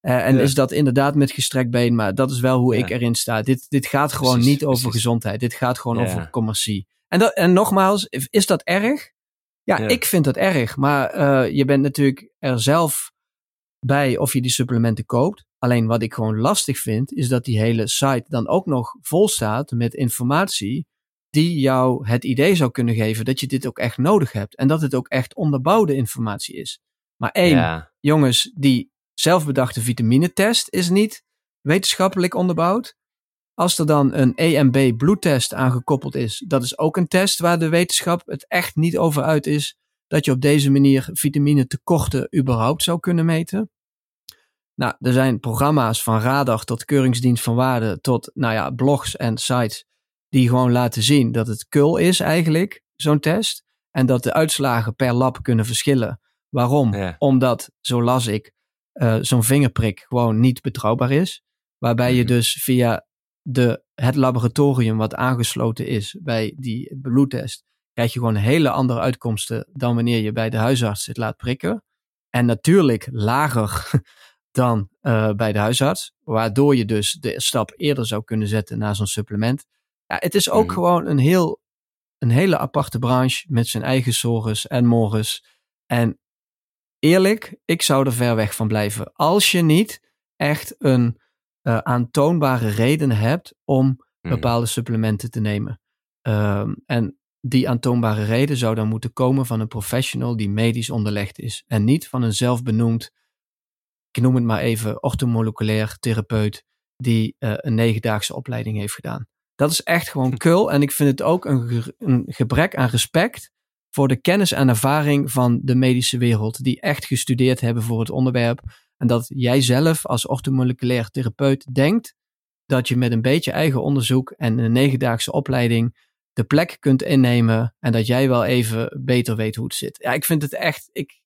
Uh, en ja. is dat inderdaad met gestrekt been, maar dat is wel hoe ja. ik erin sta. Dit, dit gaat gewoon precies, niet over precies. gezondheid. Dit gaat gewoon ja. over commercie. En, dat, en nogmaals, is dat erg? Ja, ik vind dat erg. Maar uh, je bent natuurlijk er zelf bij of je die supplementen koopt. Alleen wat ik gewoon lastig vind, is dat die hele site dan ook nog vol staat met informatie die jou het idee zou kunnen geven dat je dit ook echt nodig hebt. En dat het ook echt onderbouwde informatie is. Maar één, ja. jongens, die zelfbedachte vitaminetest is niet wetenschappelijk onderbouwd. Als er dan een EMB bloedtest aangekoppeld is, dat is ook een test waar de wetenschap het echt niet over uit is dat je op deze manier vitamine tekorten überhaupt zou kunnen meten. Nou, er zijn programma's van radar tot keuringsdienst van waarde tot, nou ja, blogs en sites die gewoon laten zien dat het kul is eigenlijk, zo'n test. En dat de uitslagen per lab kunnen verschillen. Waarom? Ja. Omdat, zo las ik, uh, zo'n vingerprik gewoon niet betrouwbaar is. Waarbij je dus via de, het laboratorium wat aangesloten is bij die bloedtest, krijg je gewoon hele andere uitkomsten dan wanneer je bij de huisarts het laat prikken. En natuurlijk lager dan uh, bij de huisarts, waardoor je dus de stap eerder zou kunnen zetten naar zo'n supplement. Ja, het is ook mm. gewoon een, heel, een hele aparte branche met zijn eigen zorgen en morgens. En eerlijk, ik zou er ver weg van blijven. Als je niet echt een uh, aantoonbare reden hebt om mm. bepaalde supplementen te nemen. Um, en die aantoonbare reden zou dan moeten komen van een professional die medisch onderlegd is. En niet van een zelfbenoemd, ik noem het maar even, orthomoleculair therapeut die uh, een negendaagse opleiding heeft gedaan. Dat is echt gewoon kul. En ik vind het ook een, ge een gebrek aan respect voor de kennis en ervaring van de medische wereld, die echt gestudeerd hebben voor het onderwerp. En dat jij zelf als orthomoleculair therapeut denkt dat je met een beetje eigen onderzoek en een negendaagse opleiding de plek kunt innemen en dat jij wel even beter weet hoe het zit. Ja, ik vind het echt, ik,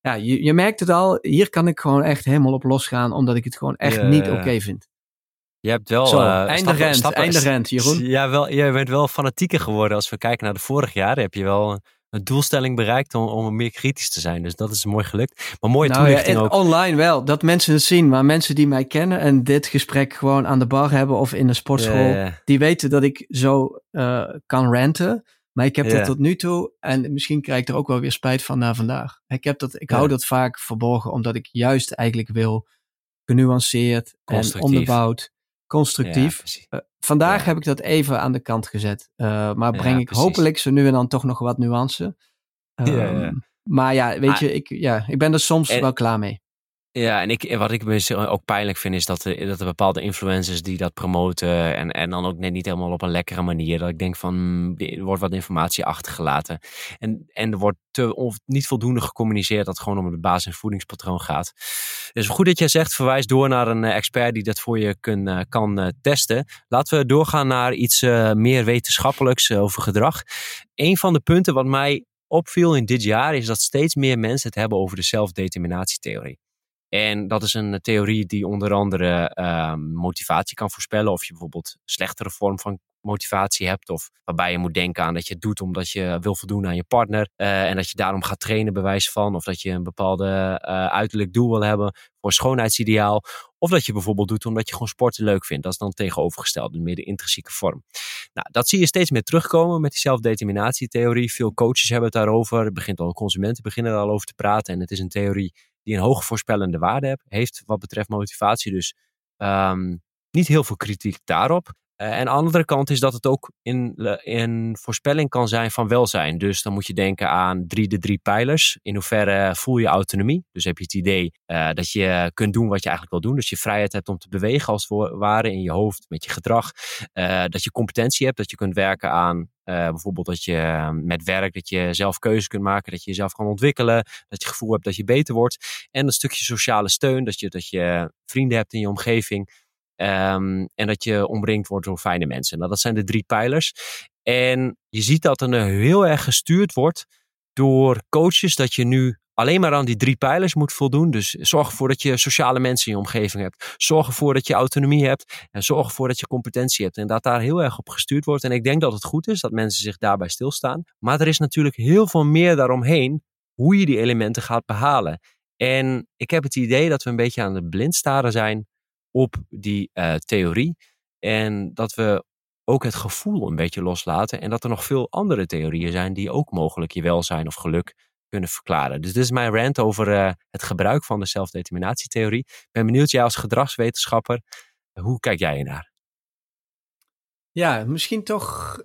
ja, je, je merkt het al, hier kan ik gewoon echt helemaal op losgaan, omdat ik het gewoon echt Ja, niet oké vind. Je hebt wel. Zo, eh, einde stappen- Jeroen. Ja, wel, je bent wel fanatieker geworden als we kijken naar de vorig jaar. Heb je wel een doelstelling bereikt om, om meer kritisch te zijn. Dus dat is mooi gelukt. Maar mooie nou, toelichting ja, ook. Online wel, dat mensen het zien. Maar mensen die mij kennen en dit gesprek gewoon aan de bar hebben of in de sportschool, die weten dat ik zo uh, kan ranten. Maar ik heb dat tot nu toe, en misschien krijg ik er ook wel weer spijt van na vandaag. Ik, heb dat, ik hou dat vaak verborgen, omdat ik juist eigenlijk wil genuanceerd en onderbouwd, constructief. Uh, vandaag heb ik dat even aan de kant gezet. Uh, maar breng ik hopelijk zo nu en dan toch nog wat nuance. Um, maar ja, weet je, ik, ja, ik ben er soms wel klaar mee. Ja, en ik, wat ik ook pijnlijk vind, is dat er, dat bepaalde influencers die dat promoten. En, en dan ook net niet helemaal op een lekkere manier. Dat ik denk van, er wordt wat informatie achtergelaten. En, en er wordt te, of niet voldoende gecommuniceerd dat het gewoon om het basis- voedingspatroon gaat. Dus goed dat jij zegt, verwijs door naar een eh, expert die dat voor je kun, eh, kan uh, testen. Laten we doorgaan naar iets meer wetenschappelijks over gedrag. Een van de punten wat mij opviel in dit jaar is dat steeds meer mensen het hebben over de zelfdeterminatietheorie. En dat is een theorie die onder andere uh, motivatie kan voorspellen. Of je bijvoorbeeld een slechtere vorm van motivatie hebt. Of waarbij je moet denken aan dat je het doet omdat je wil voldoen aan je partner. Uh, en dat je daarom gaat trainen, bewijs van. Of dat je een bepaalde uh, uiterlijk doel wil hebben voor schoonheidsideaal. Of dat je bijvoorbeeld doet omdat je gewoon sporten leuk vindt. Dat is dan tegenovergesteld, meer de intrinsieke vorm. Nou, dat zie je steeds meer terugkomen met die zelfdeterminatietheorie. Veel coaches hebben het daarover. Het begint al, consumenten beginnen er al over te praten. En het is een theorie die een hoge voorspellende waarde heeft wat betreft motivatie. Dus um, niet heel veel kritiek daarop. Uh, en de andere kant is dat het ook in, in voorspelling kan zijn van welzijn. Dus dan moet je denken aan drie, de drie pijlers. In hoeverre voel je autonomie? Dus heb je het idee uh, dat je kunt doen wat je eigenlijk wil doen. Dus je vrijheid hebt om te bewegen als het ware in je hoofd, met je gedrag. Uh, dat je competentie hebt, dat je kunt werken aan bijvoorbeeld dat je met werk, dat je zelf keuzes kunt maken, dat je jezelf kan ontwikkelen, dat je gevoel hebt dat je beter wordt. En een stukje sociale steun, dat je, dat je vrienden hebt in je omgeving. Um, en dat je omringd wordt door fijne mensen. Nou, dat zijn de drie pijlers. En je ziet dat er heel erg gestuurd wordt door coaches dat je nu alleen maar aan die drie pijlers moet voldoen. Dus zorg ervoor dat je sociale mensen in je omgeving hebt. Zorg ervoor dat je autonomie hebt. En zorg ervoor dat je competentie hebt. En dat daar heel erg op gestuurd wordt. En ik denk dat het goed is dat mensen zich daarbij stilstaan. Maar er is natuurlijk heel veel meer daaromheen hoe je die elementen gaat behalen. En ik heb het idee dat we een beetje aan het blind staren zijn op die uh, theorie. En dat we ook het gevoel een beetje loslaten. En dat er nog veel andere theorieën zijn die ook mogelijk je welzijn of geluk kunnen verklaren. Dus dit is mijn rant over uh, het gebruik van de zelfdeterminatietheorie. Ik ben benieuwd, jij als gedragswetenschapper, hoe kijk jij naar? Ja, misschien toch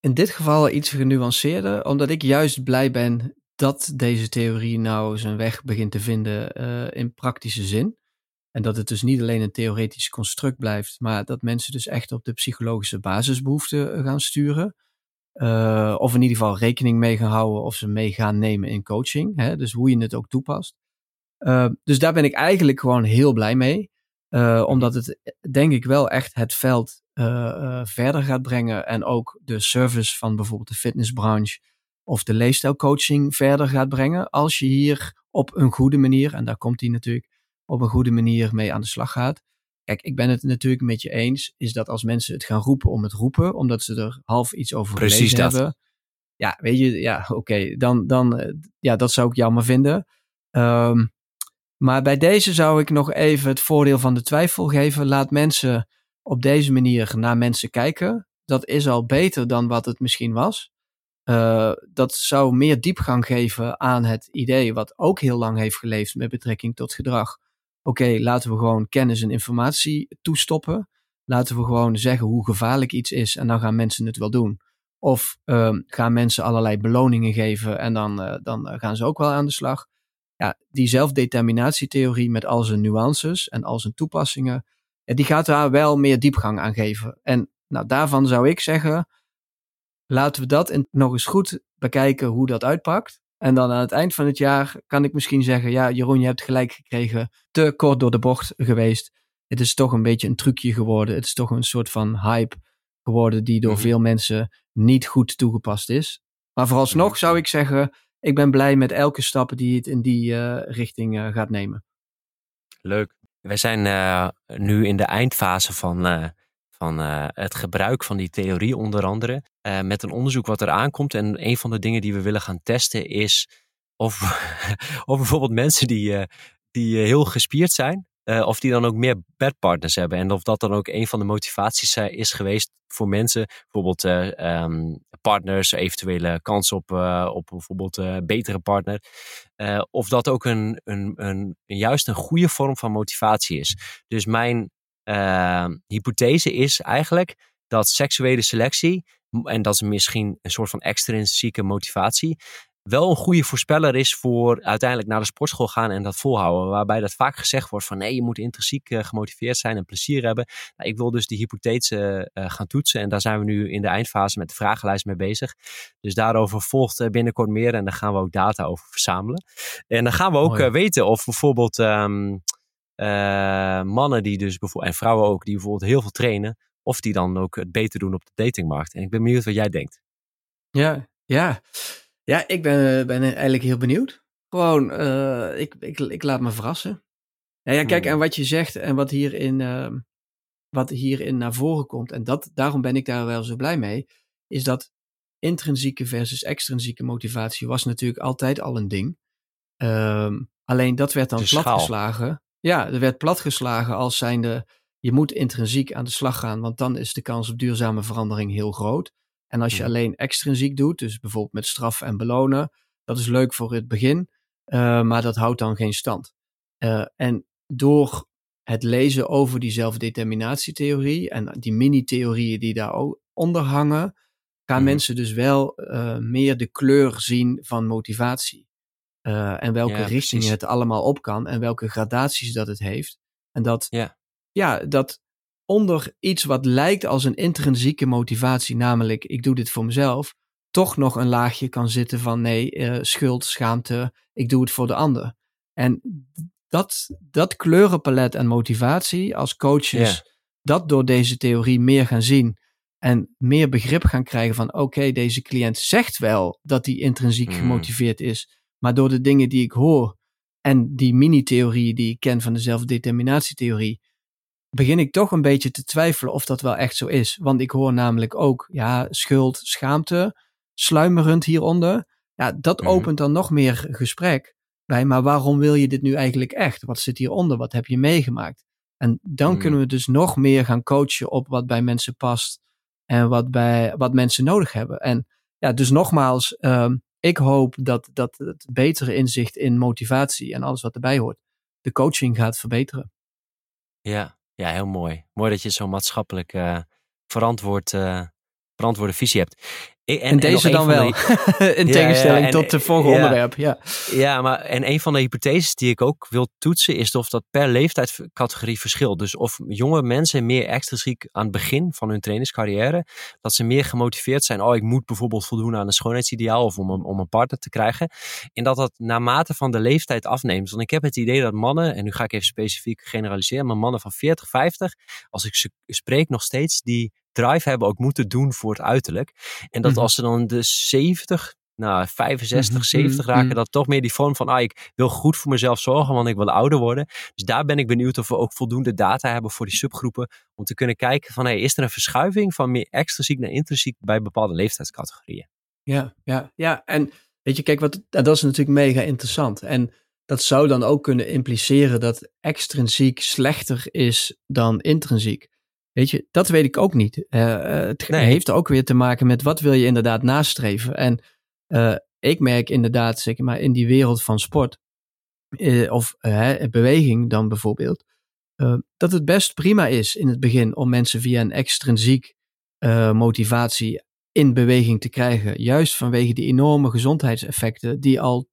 in dit geval iets genuanceerder, omdat ik juist blij ben dat deze theorie nou zijn weg begint te vinden uh, in praktische zin. En dat het dus niet alleen een theoretisch construct blijft, maar dat mensen dus echt op de psychologische basisbehoeften eh, gaan sturen. Uh, of in ieder geval rekening mee gaan houden of ze mee gaan nemen in coaching. Hè? Dus hoe je het ook toepast. Uh, dus daar ben ik eigenlijk gewoon heel blij mee. Omdat het denk ik wel echt het veld verder gaat brengen. En ook de service van bijvoorbeeld de fitnessbranche of de leefstijlcoaching verder gaat brengen. Als je hier op een goede manier, en daar komt hij natuurlijk, op een goede manier mee aan de slag gaat. Kijk, ik ben het natuurlijk met je eens, is dat als mensen het gaan roepen om het roepen, omdat ze er half iets over Precies gelezen dat. hebben. Ja, weet je, ja, oké, okay, dan, dan, eh, ja, dat zou ik jammer vinden. Um, maar bij deze zou ik nog even het voordeel van de twijfel geven. Laat mensen op deze manier naar mensen kijken. Dat is al beter dan wat het misschien was. Uh, dat zou meer diepgang geven aan het idee, wat ook heel lang heeft geleefd met betrekking tot gedrag oké, laten we gewoon kennis en informatie toestoppen. Laten we gewoon zeggen hoe gevaarlijk iets is en dan gaan mensen het wel doen. Of um, gaan mensen allerlei beloningen geven en dan, uh, dan gaan ze ook wel aan de slag. Ja, die zelfdeterminatietheorie met al zijn nuances en al zijn toepassingen, ja, die gaat daar wel meer diepgang aan geven. En nou, daarvan zou ik zeggen, laten we dat nog eens goed bekijken hoe dat uitpakt. En dan aan het eind van het jaar kan ik misschien zeggen: Ja, Jeroen, je hebt gelijk gekregen. Te kort door de bocht geweest. Het is toch een beetje een trucje geworden. Het is toch een soort van hype geworden die door mhm. veel mensen niet goed toegepast is. Maar vooralsnog zou ik zeggen: Ik ben blij met elke stap die het in die uh, richting uh, gaat nemen. Leuk. Wij zijn uh, nu in de eindfase van van het gebruik van die theorie onder andere. met een onderzoek wat er aankomt. En een van de dingen die we willen gaan testen is of, of bijvoorbeeld mensen die, die heel gespierd zijn, of die dan ook meer bedpartners hebben. En of dat dan ook een van de motivaties is geweest voor mensen. Bijvoorbeeld um, partners, eventuele kans op, op bijvoorbeeld een betere partner. of dat ook een, een, een, juist een goede vorm van motivatie is. Dus mijn ehm, hypothese is eigenlijk dat seksuele selectie, en dat is misschien een soort van extrinsieke motivatie, wel een goede voorspeller is voor uiteindelijk naar de sportschool gaan en dat volhouden. Waarbij dat vaak gezegd wordt van nee, je moet intrinsiek uh, gemotiveerd zijn en plezier hebben. Nou, ik wil dus die hypothese uh, gaan toetsen en daar zijn we nu in de eindfase met de vragenlijst mee bezig. Dus daarover volgt uh, binnenkort meer en daar gaan we ook data over verzamelen. En dan gaan we ook weten of bijvoorbeeld um, mannen die dus bijvoorbeeld, en vrouwen ook, die bijvoorbeeld heel veel trainen, of die dan ook het beter doen op de datingmarkt. En ik ben benieuwd wat jij denkt. Ja, ja. Ja, ik ben, ben eigenlijk heel benieuwd. Gewoon, uh, ik, ik, ik laat me verrassen. Ja, ja kijk, hmm. en wat je zegt en wat hierin, uh, wat hierin naar voren komt, en dat, daarom ben ik daar wel zo blij mee, is dat intrinsieke versus extrinsieke motivatie was natuurlijk altijd al een ding. Uh, alleen dat werd dan platgeslagen. Ja, er werd platgeslagen als zijnde, je moet intrinsiek aan de slag gaan, want dan is de kans op duurzame verandering heel groot. En als je alleen extrinsiek doet, dus bijvoorbeeld met straffen en belonen, dat is leuk voor het begin, uh, maar dat houdt dan geen stand. Uh, en door het lezen over die zelfdeterminatietheorie en die mini-theorieën die daar onder hangen, gaan mensen dus wel uh, meer de kleur zien van motivatie. En welke ja, richting het allemaal op kan en welke gradaties dat het heeft. En dat, ja. ja, dat onder iets wat lijkt als een intrinsieke motivatie, namelijk ik doe dit voor mezelf, toch nog een laagje kan zitten van nee, uh, schuld, schaamte, ik doe het voor de ander. En dat, dat kleurenpalet en motivatie als coaches, dat door deze theorie meer gaan zien en meer begrip gaan krijgen van oké, deze cliënt zegt wel dat hij intrinsiek mm. gemotiveerd is, maar door de dingen die ik hoor en die mini-theorieën die ik ken van de zelfdeterminatietheorie, begin ik toch een beetje te twijfelen of dat wel echt zo is. Want ik hoor namelijk ook, ja, schuld, schaamte, sluimerend hieronder. Ja, dat mhm. opent dan nog meer gesprek bij, maar waarom wil je dit nu eigenlijk echt? Wat zit hieronder? Wat heb je meegemaakt? En dan mhm. kunnen we dus nog meer gaan coachen op wat bij mensen past en wat, bij, wat mensen nodig hebben. En ja, dus nogmaals, uh, ik hoop dat, dat het betere inzicht in motivatie en alles wat erbij hoort, de coaching gaat verbeteren. Ja, ja, heel mooi. Mooi dat je zo'n maatschappelijk uh, verantwoord, uh, verantwoorde visie hebt. En, deze dan wel. In tegenstelling tot het vorige onderwerp. Ja. ja, maar en een van de hypotheses die ik ook wil toetsen is of dat per leeftijdscategorie verschilt. Dus of jonge mensen meer extrinsiek aan het begin van hun trainingscarrière, dat ze meer gemotiveerd zijn. Oh, ik moet bijvoorbeeld voldoen aan een schoonheidsideaal of om een, om een partner te krijgen. En dat dat naarmate van de leeftijd afneemt. Want ik heb het idee dat mannen, en nu ga ik even specifiek generaliseren, maar mannen van 40, 50, als ik ze spreek nog steeds, die drive hebben ook moeten doen voor het uiterlijk. En dat mhm. als ze dan de 70, nou 65, 70 mhm, raken, mhm. dat toch meer die vorm van, ah, ik wil goed voor mezelf zorgen, want ik wil ouder worden. Dus daar ben ik benieuwd of we ook voldoende data hebben voor die subgroepen, om te kunnen kijken van, hey, is er een verschuiving van meer extrinsiek naar intrinsiek bij bepaalde leeftijdscategorieën? Ja, ja, ja. En weet je, kijk, wat, dat is natuurlijk mega interessant. En dat zou dan ook kunnen impliceren dat extrinsiek slechter is dan intrinsiek. Weet je, dat weet ik ook niet. Uh, het heeft ook weer te maken met wat wil je inderdaad nastreven. En uh, ik merk inderdaad, zeg maar, in die wereld van sport, uh, of beweging dan bijvoorbeeld, dat het best prima is in het begin om mensen via een extrinsiek motivatie in beweging te krijgen. Juist vanwege die enorme gezondheidseffecten die al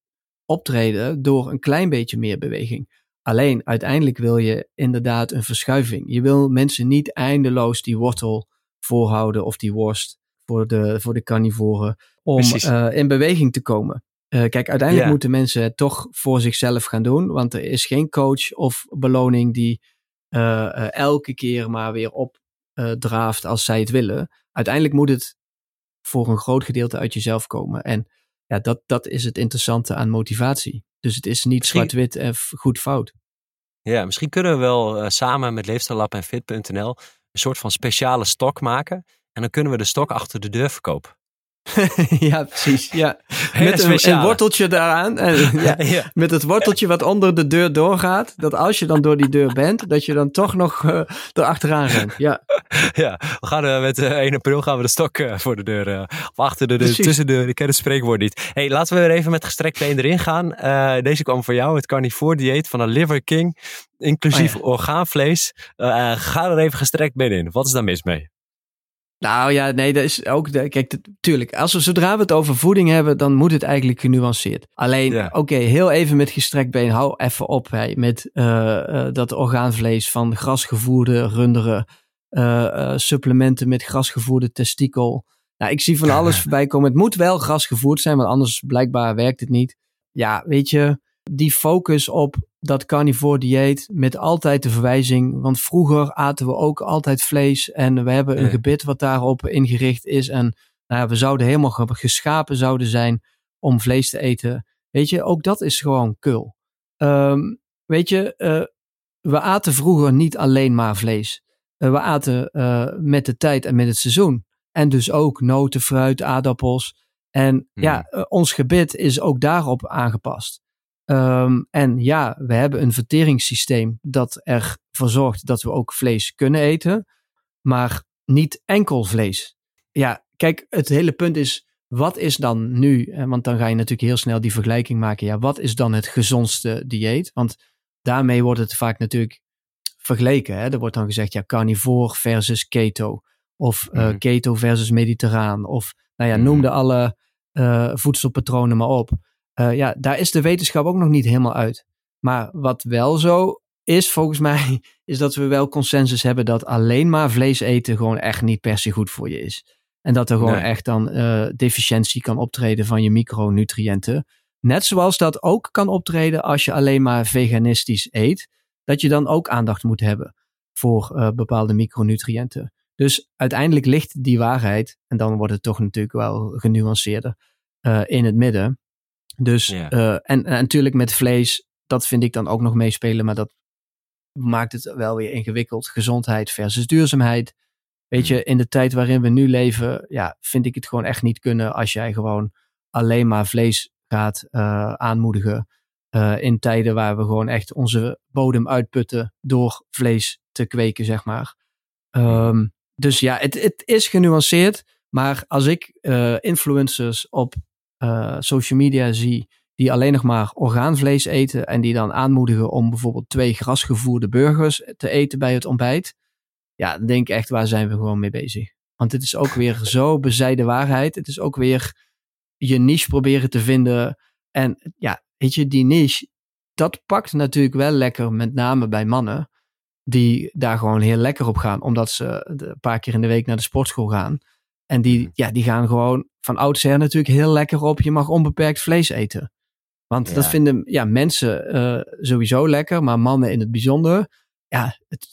optreden door een klein beetje meer beweging. Alleen uiteindelijk wil je inderdaad een verschuiving. Je wil mensen niet eindeloos die wortel voorhouden of die worst voor de, voor de carnivoren om uh, in beweging te komen. Uh, kijk, uiteindelijk moeten mensen het toch voor zichzelf gaan doen, want er is geen coach of beloning die uh, elke keer maar weer opdraaft als zij het willen. Uiteindelijk moet het voor een groot gedeelte uit jezelf komen. En ja, dat, dat is het interessante aan motivatie. Dus het is niet zwart-wit en goed fout. Ja, misschien kunnen we wel uh, samen met Leefstijllab en Fit.nl een soort van speciale stok maken. En dan kunnen we de stok achter de deur verkopen. ja, precies. Ja. Met een, een, worteltje daaraan. En, ja, Met het worteltje wat onder de deur doorgaat. Dat als je dan door die deur bent, dat je dan toch nog uh, erachteraan rent. Ja. ja, we gaan uh, met uh, 1 april gaan we de stok voor de deur. of achter de deur, tussen de deur. Ik ken het spreekwoord niet. hey, laten we weer even met gestrekt been erin gaan. deze kwam voor jou, het carnivore dieet van de Liver King. Inclusief oh, orgaanvlees. ga er even gestrekt been in. Wat is daar mis mee? Nou ja, nee, dat is ook. De, kijk, tuurlijk, als we zodra we het over voeding hebben, dan moet het eigenlijk genuanceerd. Alleen, oké, heel even met gestrekt been, hou even op hè, met uh, dat orgaanvlees van grasgevoerde runderen, uh, supplementen met grasgevoerde testikel. Nou, ik zie van alles voorbij komen. Het moet wel grasgevoerd zijn, want anders blijkbaar werkt het niet. Ja, weet je, die focus op dat carnivore dieet met altijd de verwijzing. Want vroeger aten we ook altijd vlees en we hebben een gebit wat daarop ingericht is. En nou ja, we zouden helemaal geschapen zouden zijn om vlees te eten. Weet je, ook dat is gewoon kul. Um, weet je, uh, we aten vroeger niet alleen maar vlees. Uh, we aten uh, met de tijd en met het seizoen. En dus ook noten, fruit, aardappels. En ja, hmm. ons gebit is ook daarop aangepast. Um, en ja, we hebben een verteringssysteem dat ervoor zorgt dat we ook vlees kunnen eten, maar niet enkel vlees. Ja, kijk, het hele punt is, wat is dan nu, want dan ga je natuurlijk heel snel die vergelijking maken, ja, wat is dan het gezondste dieet? Want daarmee wordt het vaak natuurlijk vergeleken. Hè? Er wordt dan gezegd, ja, carnivore versus keto, of uh, keto versus mediterraan, of nou ja, noem de alle uh, voedselpatronen maar op. Uh, ja, daar is de wetenschap ook nog niet helemaal uit. Maar wat wel zo is, volgens mij, is dat we wel consensus hebben dat alleen maar vlees eten gewoon echt niet per se goed voor je is. En dat er gewoon echt dan uh, deficiëntie kan optreden van je micronutriënten. Net zoals dat ook kan optreden als je alleen maar veganistisch eet. Dat je dan ook aandacht moet hebben voor uh, bepaalde micronutriënten. Dus uiteindelijk ligt die waarheid, en dan wordt het toch natuurlijk wel genuanceerder, uh, in het midden. Dus, uh, en, en, natuurlijk met vlees, dat vind ik dan ook nog meespelen, maar dat maakt het wel weer ingewikkeld. Gezondheid versus duurzaamheid. Weet je, hmm. in de tijd waarin we nu leven, ja, vind ik het gewoon echt niet kunnen als jij gewoon alleen maar vlees gaat uh, aanmoedigen. Uh, in tijden waar we gewoon echt onze bodem uitputten door vlees te kweken, zeg maar. Um, dus ja, het, het is genuanceerd. Maar als ik uh, influencers op uh, social media zie die alleen nog maar orgaanvlees eten en die dan aanmoedigen om bijvoorbeeld twee grasgevoerde burgers te eten bij het ontbijt. Ja, dan denk ik echt, waar zijn we gewoon mee bezig? Want het is ook weer zo bezijde waarheid. Het is ook weer je niche proberen te vinden. En ja, weet je, die niche, dat pakt natuurlijk wel lekker, met name bij mannen, die daar gewoon heel lekker op gaan, omdat ze een paar keer in de week naar de sportschool gaan. En die, mhm. ja, die gaan gewoon van oudsher natuurlijk heel lekker op. Je mag onbeperkt vlees eten. Want dat vinden ja, mensen uh, sowieso lekker, maar mannen in het bijzonder. Ja, het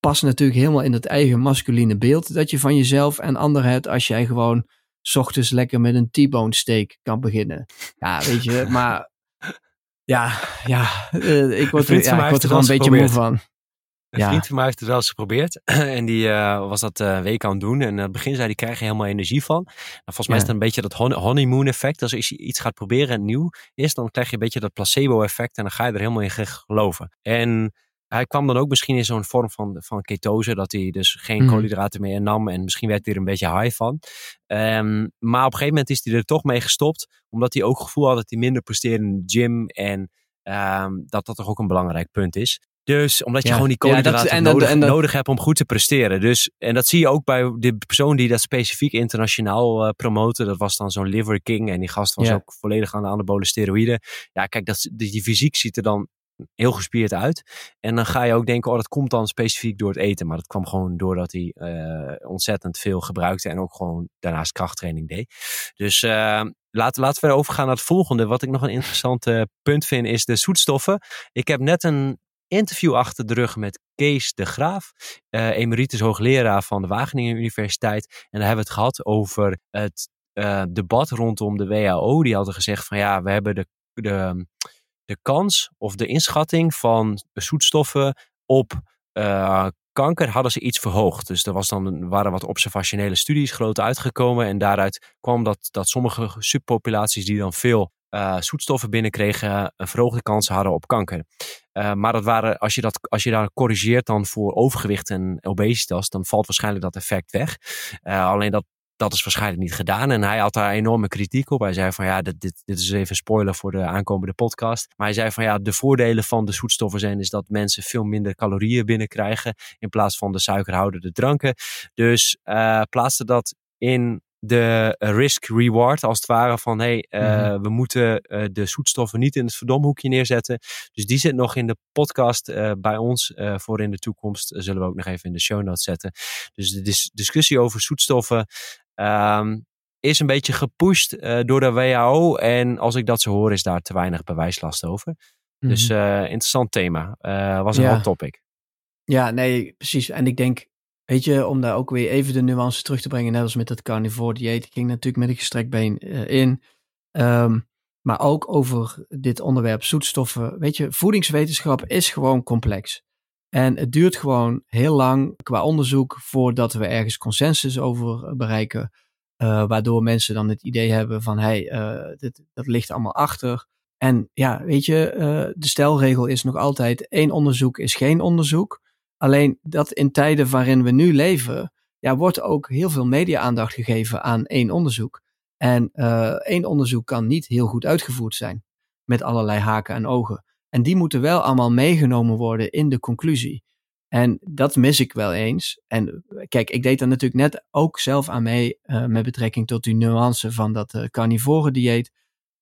past natuurlijk helemaal in het eigen masculine beeld dat je van jezelf en anderen hebt als jij gewoon s ochtends lekker met een T-bone steak kan beginnen. Ja, weet je, maar ja, ja, uh, ik word, er, ja, ik word er gewoon een beetje moe van. Een vriend van mij heeft het wel eens geprobeerd. en die uh, was dat uh, week aan het doen. En in het begin zei hij, krijg je helemaal energie van. Nou, volgens mij is het een beetje dat honeymoon effect. Als je iets gaat proberen en nieuw is, dan krijg je een beetje dat placebo effect. En dan ga je er helemaal in geloven. En hij kwam dan ook misschien in zo'n vorm van, van ketose. Dat hij dus geen mm. koolhydraten meer nam. En misschien werd hij er een beetje high van. Um, maar op een gegeven moment is hij er toch mee gestopt. Omdat hij ook het gevoel had dat hij minder presteerde in de gym. En um, dat dat toch ook een belangrijk punt is. Dus omdat je gewoon die koolhydraten ja, nodig, nodig, hebt om goed te presteren. Dus, en dat zie je ook bij de persoon die dat specifiek internationaal uh, promoten. Dat was dan zo'n Liver King. En die gast was ook volledig aan de anabole steroïden. Ja, kijk, dat, die, die fysiek ziet er dan heel gespierd uit. En dan ga je ook denken, oh, dat komt dan specifiek door het eten. Maar dat kwam gewoon doordat hij uh, ontzettend veel gebruikte en ook gewoon daarnaast krachttraining deed. Dus uh, laten, laten we overgaan naar het volgende. Wat ik nog een interessant punt vind, is de zoetstoffen. Ik heb net een interview achter de rug met Kees de Graaf, uh, emeritus hoogleraar van de Wageningen Universiteit. En daar hebben we het gehad over het uh, debat rondom de WHO. Die hadden gezegd van ja, we hebben de, de, de kans of de inschatting van zoetstoffen op uh, kanker hadden ze iets verhoogd. Dus er was dan, waren wat observationele studies groot uitgekomen. En daaruit kwam dat, dat sommige subpopulaties die dan veel uh, zoetstoffen binnenkregen, een verhoogde kans hadden op kanker. Uh, maar dat waren, als, je dat, als je daar corrigeert dan voor overgewicht en obesitas, dan valt waarschijnlijk dat effect weg. Uh, alleen dat, dat is waarschijnlijk niet gedaan. En hij had daar enorme kritiek op. Hij zei van ja, dit, dit, dit is even spoiler voor de aankomende podcast. Maar hij zei van ja, de voordelen van de zoetstoffen zijn is dat mensen veel minder calorieën binnenkrijgen in plaats van de suikerhoudende dranken. Dus plaatste dat in de risk-reward, als het ware, van hey, uh, mm-hmm. we moeten uh, de zoetstoffen niet in het verdomhoekje neerzetten. Dus die zit nog in de podcast uh, bij ons voor in de toekomst. zullen we ook nog even in de show notes zetten. Dus de dis discussie over zoetstoffen um, is een beetje gepusht door de WHO. En als ik dat zo hoor, is daar te weinig bewijslast over. Dus interessant thema. was een ja. hot topic. Ja, nee, precies. En ik denk Weet je, om daar ook weer even de nuance terug te brengen, net als met dat carnivore dieet. Ik ging natuurlijk met een gestrekt been uh, in. Um, maar ook over dit onderwerp zoetstoffen. Weet je, voedingswetenschap is gewoon complex. En het duurt gewoon heel lang qua onderzoek voordat we ergens consensus over bereiken. Uh, waardoor mensen dan het idee hebben van, hé, hey, dit, dat ligt allemaal achter. En ja, weet je, de stelregel is nog altijd één onderzoek is geen onderzoek. Alleen dat in tijden waarin we nu leven, ja, wordt ook heel veel media-aandacht gegeven aan één onderzoek. En uh, één onderzoek kan niet heel goed uitgevoerd zijn, met allerlei haken en ogen. En die moeten wel allemaal meegenomen worden in de conclusie. En dat mis ik wel eens. En kijk, ik deed daar natuurlijk net ook zelf aan mee uh, met betrekking tot die nuance van dat uh, carnivore dieet.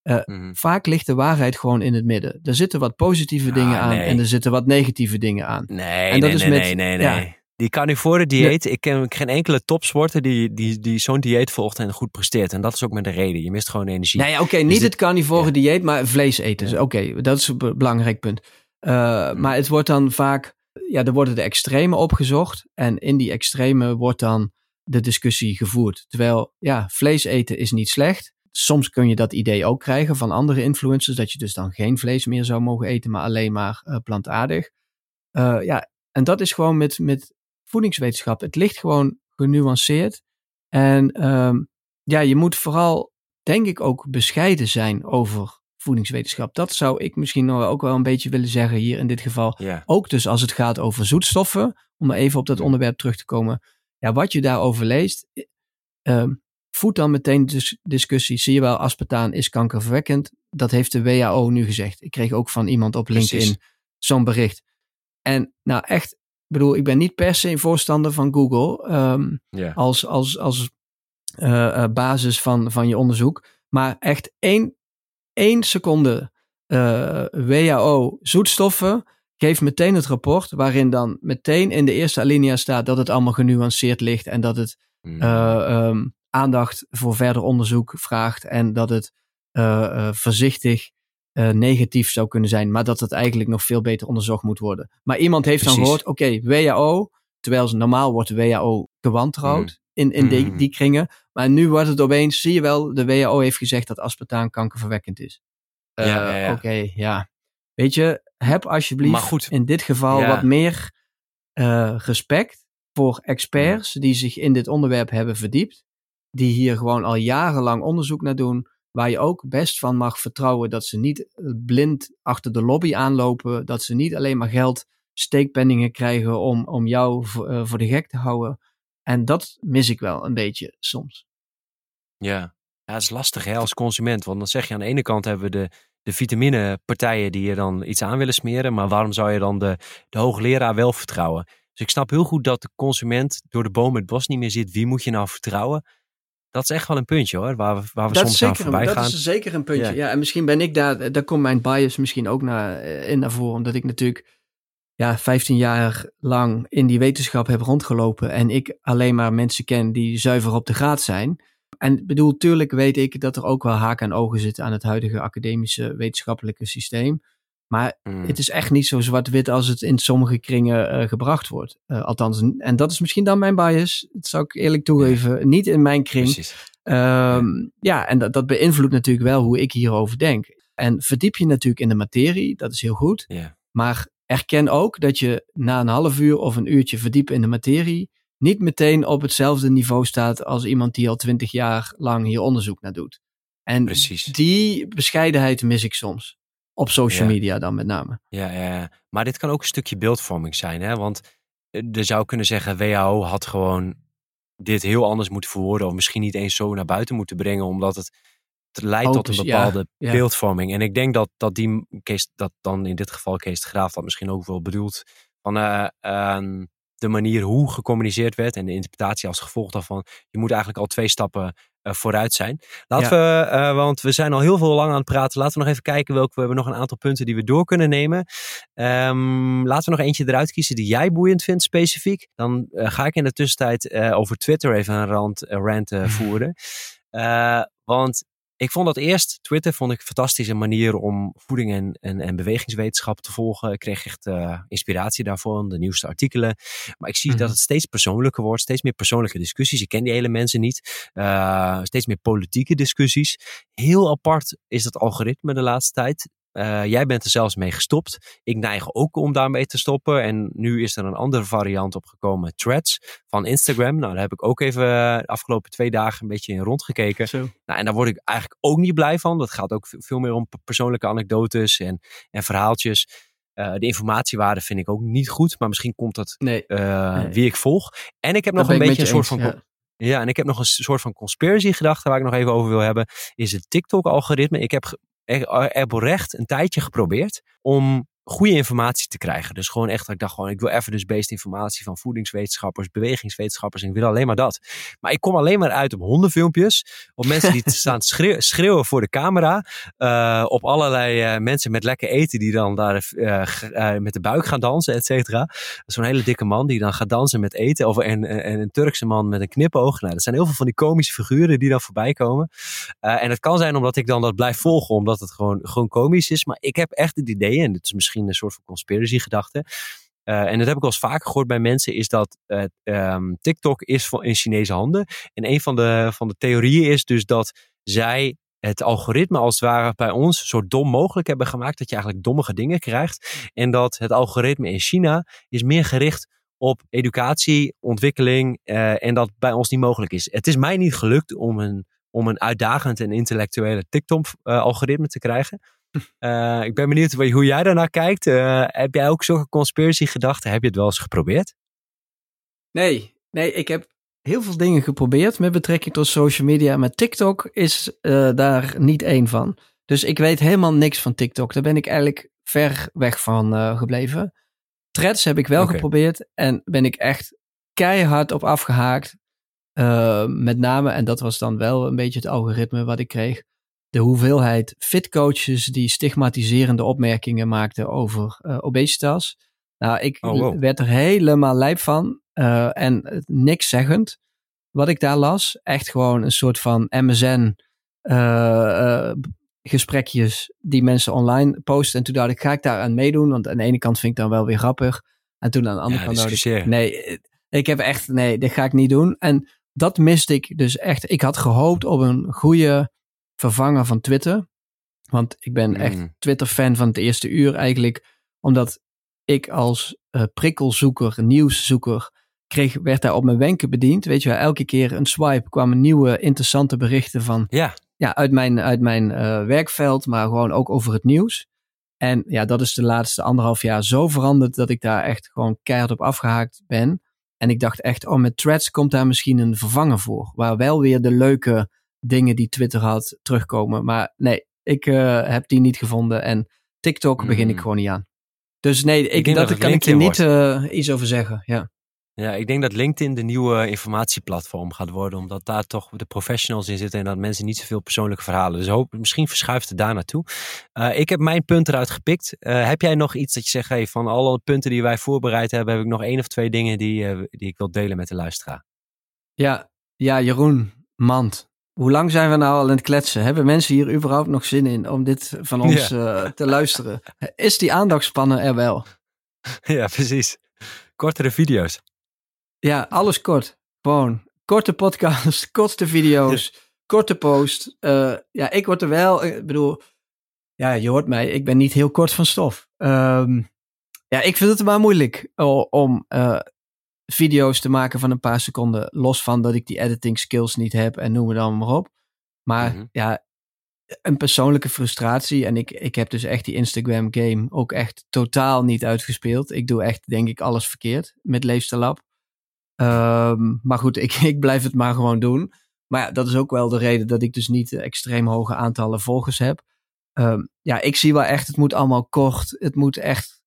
Uh, mm-hmm. Vaak ligt de waarheid gewoon in het midden. Er zitten wat positieve ah, dingen aan nee. en er zitten wat negatieve dingen aan. Nee, en dat nee, is nee, met, nee, nee, nee. Ja, die carnivore dieet, ik ken geen enkele topsporter die, die, die zo'n dieet volgt en goed presteert. En dat is ook met de reden. Je mist gewoon energie. Nee, oké, okay, niet het carnivore ja. dieet, maar vlees eten. Ja. Oké, okay, dat is een belangrijk punt. Uh, maar het wordt dan vaak, ja, er worden de extreme opgezocht. En in die extreme wordt dan de discussie gevoerd. Terwijl, ja, vlees eten is niet slecht soms kun je dat idee ook krijgen van andere influencers, dat je dus dan geen vlees meer zou mogen eten, maar alleen maar uh, plantaardig. Uh, ja, en dat is gewoon met, met voedingswetenschap. Het ligt gewoon genuanceerd. En um, ja, je moet vooral, denk ik, ook bescheiden zijn over voedingswetenschap. Dat zou ik misschien nog ook wel een beetje willen zeggen hier in dit geval. Ook dus als het gaat over zoetstoffen, om even op dat onderwerp terug te komen. Ja, wat je daarover leest, um, voed dan meteen de discussie. Zie je wel, aspartaan is kankerverwekkend. Dat heeft de WHO nu gezegd. Ik kreeg ook van iemand op LinkedIn zo'n bericht. En nou echt, bedoel, ik ben niet per se een voorstander van Google um, yeah. als, als, als uh, uh, basis van, van je onderzoek. Maar echt één, één seconde uh, WHO zoetstoffen. Geef meteen het rapport waarin dan meteen in de eerste alinea staat dat het allemaal genuanceerd ligt en dat het mm. um, aandacht voor verder onderzoek vraagt en dat het uh, uh, voorzichtig uh, negatief zou kunnen zijn, maar dat het eigenlijk nog veel beter onderzocht moet worden. Maar iemand heeft Precies. dan gehoord, oké, okay, WHO, terwijl ze, normaal wordt de WHO gewantrouwd mm. in, in die, die kringen, maar nu wordt het opeens, zie je wel, de WHO heeft gezegd dat aspartaan kankerverwekkend is. ja, ja, ja. Oké, okay, ja. Weet je, heb alsjeblieft goed, in dit geval ja. wat meer respect voor experts die zich in dit onderwerp hebben verdiept die hier gewoon al jarenlang onderzoek naar doen. Waar je ook best van mag vertrouwen dat ze niet blind achter de lobby aanlopen. Dat ze niet alleen maar geld, steekpenningen krijgen om, om jou voor, uh, voor de gek te houden. En dat mis ik wel een beetje soms. Ja, het is lastig hè, als consument. Want dan zeg je aan de ene kant hebben we de, de vitaminepartijen die je dan iets aan willen smeren. Maar waarom zou je dan de, de hoogleraar wel vertrouwen? Dus ik snap heel goed dat de consument door de boom het bos niet meer zit. Wie moet je nou vertrouwen? Dat is echt wel een puntje hoor, waar we, waar we dat soms zeker, aan voorbij dat gaan. Dat is zeker een puntje, ja. ja. En misschien ben ik daar, daar komt mijn bias misschien ook naar, in naar voren. Omdat ik natuurlijk ja, 15 jaar lang in die wetenschap heb rondgelopen. En ik alleen maar mensen ken die zuiver op de graad zijn. En bedoel, tuurlijk weet ik dat er ook wel haken en ogen zitten aan het huidige academische wetenschappelijke systeem. Maar mm. het is echt niet zo zwart-wit als het in sommige kringen uh, gebracht wordt. Uh, althans, en dat is misschien dan mijn bias. Dat zou ik eerlijk toegeven. Ja. Niet in mijn kring. Um, ja. ja, en dat, dat beïnvloedt natuurlijk wel hoe ik hierover denk. En verdiep je natuurlijk in de materie, dat is heel goed. Ja. Maar erken ook dat je na een half uur of een uurtje verdiepen in de materie niet meteen op hetzelfde niveau staat als iemand die al twintig jaar lang hier onderzoek naar doet. En Precies. die bescheidenheid mis ik soms. Op social Ja. media dan met name. Ja, ja, maar dit kan ook een stukje beeldvorming zijn. Hè? Want eh, je zou kunnen zeggen, WHO had gewoon dit heel anders moeten verwoorden. Of misschien niet eens zo naar buiten moeten brengen. Omdat het, het leidt Oh, tot een bepaalde ja. beeldvorming. En ik denk dat, dat die Kees, dat dan in dit geval Kees de Graaf dat misschien ook wel bedoelt. Van eh, ehm, de manier hoe gecommuniceerd werd en de interpretatie als gevolg daarvan. Je moet eigenlijk al twee stappen vooruit zijn. Laten we, eh, want we zijn al heel veel lang aan het praten. Laten we nog even kijken welke. We hebben nog een aantal punten die we door kunnen nemen. Ehm, laten we nog eentje eruit kiezen die jij boeiend vindt specifiek. Dan eh, ga ik in de tussentijd eh, over Twitter even een rand, eh, rant eh, voeren. Eh, want ik vond dat eerst, Twitter vond ik een fantastische manier om voeding en, en, en bewegingswetenschap te volgen. Ik kreeg echt eh, inspiratie daarvan, de nieuwste artikelen. Maar ik zie Mhm. dat het steeds persoonlijker wordt, steeds meer persoonlijke discussies. Ik ken die hele mensen niet. Eh, steeds meer politieke discussies. Heel apart is dat algoritme de laatste tijd. Eh, jij bent er zelfs mee gestopt. Ik neig ook om daarmee te stoppen. En nu is er een andere variant opgekomen, Threads van Instagram. Nou, daar heb ik ook even eh, de afgelopen twee dagen een beetje in rondgekeken. Zo. Nou, en daar word ik eigenlijk ook niet blij van. Dat gaat ook veel meer om persoonlijke anekdotes en, en verhaaltjes. Eh, de informatiewaarde vind ik ook niet goed. Maar misschien komt dat Nee, Nee. wie ik volg. En ik heb dat nog een beetje een soort van... con- Ja, en ik heb nog een soort van conspiracy gedachte waar ik nog even over wil hebben. Is het TikTok-algoritme. Ik heb er oprecht een tijdje geprobeerd om goede informatie te krijgen. Dus gewoon echt, ik dacht gewoon, ik wil evidence-based informatie van voedingswetenschappers, bewegingswetenschappers. En ik wil alleen maar dat. Maar ik kom alleen maar uit op hondenfilmpjes. Op mensen die staan schreeuw- schreeuwen voor de camera. eh, op allerlei eh, mensen met lekker eten die dan daar eh, met de buik gaan dansen, et cetera. Zo'n hele dikke man die dan gaat dansen met eten. Of en, en en een Turkse man met een knipoog. Nou, dat zijn heel veel van die komische figuren die dan voorbij komen. En het kan zijn omdat ik dan dat blijf volgen, omdat het gewoon, gewoon komisch is. Maar ik heb echt het idee, en dit is misschien een soort van conspiracy gedachte. eh, en dat heb ik wel eens vaker gehoord bij mensen, is dat eh, ehm, TikTok is van, in Chinese handen. En een van de, van de theorieën is dus dat zij het algoritme als het ware bij ons zo dom mogelijk hebben gemaakt dat je eigenlijk dommige dingen krijgt. En dat het algoritme in China is meer gericht op educatie, ontwikkeling eh, en dat bij ons niet mogelijk is. Het is mij niet gelukt om een, om een uitdagend en intellectuele TikTok-algoritme te krijgen. Eh, ik ben benieuwd hoe jij daarnaar kijkt. Eh, heb jij ook zulke conspiracy gedachten? Heb je het wel eens geprobeerd? Nee, nee, ik heb heel veel dingen geprobeerd met betrekking tot social media. Maar TikTok is eh, daar niet één van. Dus ik weet helemaal niks van TikTok. Daar ben ik eigenlijk ver weg van gebleven. Threads heb ik wel geprobeerd en ben ik echt keihard op afgehaakt. Eh, met name, en dat was dan wel een beetje het algoritme wat ik kreeg. De hoeveelheid fitcoaches die stigmatiserende opmerkingen maakten over eh, obesitas. Nou, ik Oh, wow. werd er helemaal lijp van. eh, en het niks zeggend wat ik daar las. Echt gewoon een soort van MSN eh, eh, gesprekjes die mensen online posten. En toen dacht ik, ga ik daar aan meedoen? Want aan de ene kant vind ik dan wel weer grappig. En toen aan de andere Ja, kant dacht ik, nee, eh, ik heb echt, nee, dit ga ik niet doen. En dat miste ik dus echt. Ik had gehoopt op een goede vervanger van Twitter. Want ik ben echt Mm. Twitter-fan van het eerste uur eigenlijk. Omdat ik als eh, prikkelzoeker, nieuwszoeker, kreeg, werd daar op mijn wenken bediend. Weet je wel, elke keer een swipe kwamen nieuwe interessante berichten van, Ja, ja, uit mijn, uit mijn eh, werkveld, maar gewoon ook over het nieuws. En ja, dat is de laatste anderhalf jaar zo veranderd dat ik daar echt gewoon keihard op afgehaakt ben. En ik dacht echt, oh, met threads komt daar misschien een vervanger voor. Waar wel weer de leuke dingen die Twitter had terugkomen. Maar nee, ik eh, heb die niet gevonden. En TikTok begin ik Mm. gewoon niet aan. Dus nee, ik, dat, kan ik je LinkedIn niet eh, iets over zeggen. Ja. Ja, ik denk dat LinkedIn de nieuwe informatieplatform gaat worden, omdat daar toch de professionals in zitten en dat mensen niet zoveel persoonlijke verhalen. Dus hoop, misschien verschuift het daar naartoe. Eh, ik heb mijn punt eruit gepikt. Heb jij nog iets dat je zegt, hey, van alle punten die wij voorbereid hebben, heb ik nog één of twee dingen die, die ik wil delen met de luisteraar? Ja, ja, Jeroen, Mand. Hoe lang zijn we nou al aan het kletsen? Hebben mensen hier überhaupt nog zin in om dit van ons eh, te luisteren? Is die aandachtspannen er wel? ja, precies. Kortere video's. Ja, alles kort. Gewoon korte podcast, korte video's, korte post. Eh, ja, ik word er wel, ik bedoel, ja, je hoort mij, ik ben niet heel kort van stof. Ehm, Ja, ik vind het maar moeilijk om uh, video's te maken van een paar seconden. Los van dat ik die editing skills niet heb en noem het dan maar op. Maar mhm. ja, een persoonlijke frustratie. En ik, ik heb dus echt die Instagram game ook echt totaal niet uitgespeeld. Ik doe echt, denk ik, alles verkeerd met Leefstijlab. Um, maar goed, ik, ik blijf het maar gewoon doen. Maar ja, dat is ook wel de reden dat ik dus niet extreem hoge aantallen volgers heb. Um, ja, ik zie wel echt, het moet allemaal kort. Het moet echt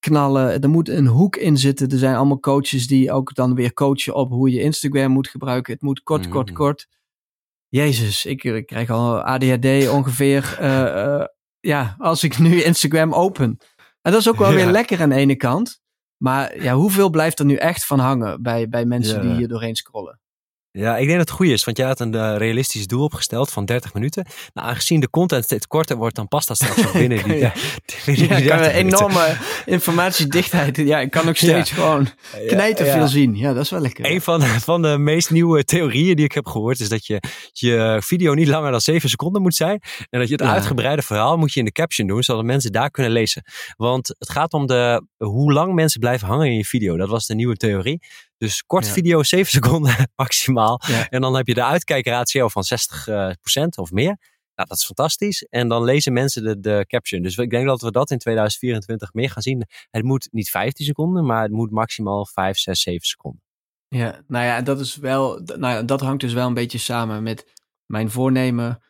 knallen. Er moet een hoek in zitten. Er zijn allemaal coaches die ook dan weer coachen op hoe je Instagram moet gebruiken. Het moet kort, kort, mm. kort. Jezus, ik, ik krijg al ADHD ongeveer. Uh, uh, ja, als ik nu Instagram open. En dat is ook wel weer lekker aan de ene kant. Maar ja, hoeveel blijft er nu echt van hangen bij, bij mensen die hier doorheen scrollen? Ja, ik denk dat het goed is, want jij had een uh, realistisch doel opgesteld van 30 minuten. Nou, aangezien de content steeds korter wordt, dan past dat straks wel binnen die, ja. die, die, die ja, een enorme informatiedichtheid. Ja, ik kan ook steeds gewoon knijten veel zien. Ja, dat is wel lekker. Een van, van de meest nieuwe theorieën die ik heb gehoord, is dat je je video niet langer dan 7 seconden moet zijn. En dat je het uitgebreide verhaal moet je in de caption doen, zodat mensen daar kunnen lezen. Want het gaat om de, hoe lang mensen blijven hangen in je video. Dat was de nieuwe theorie. Dus kort video, 7 seconden maximaal. En dan heb je de uitkijkratio van 60% uh, eh, of meer. Nou, dat is fantastisch. En dan lezen mensen de, de caption. Dus ik denk dat we dat in 2024 meer gaan zien. Het moet niet 15 seconden, maar het moet maximaal 5, 6, 7 seconden. Ja, nou ja, dat is wel. Nou ja, dat hangt dus wel een beetje samen met mijn voornemen.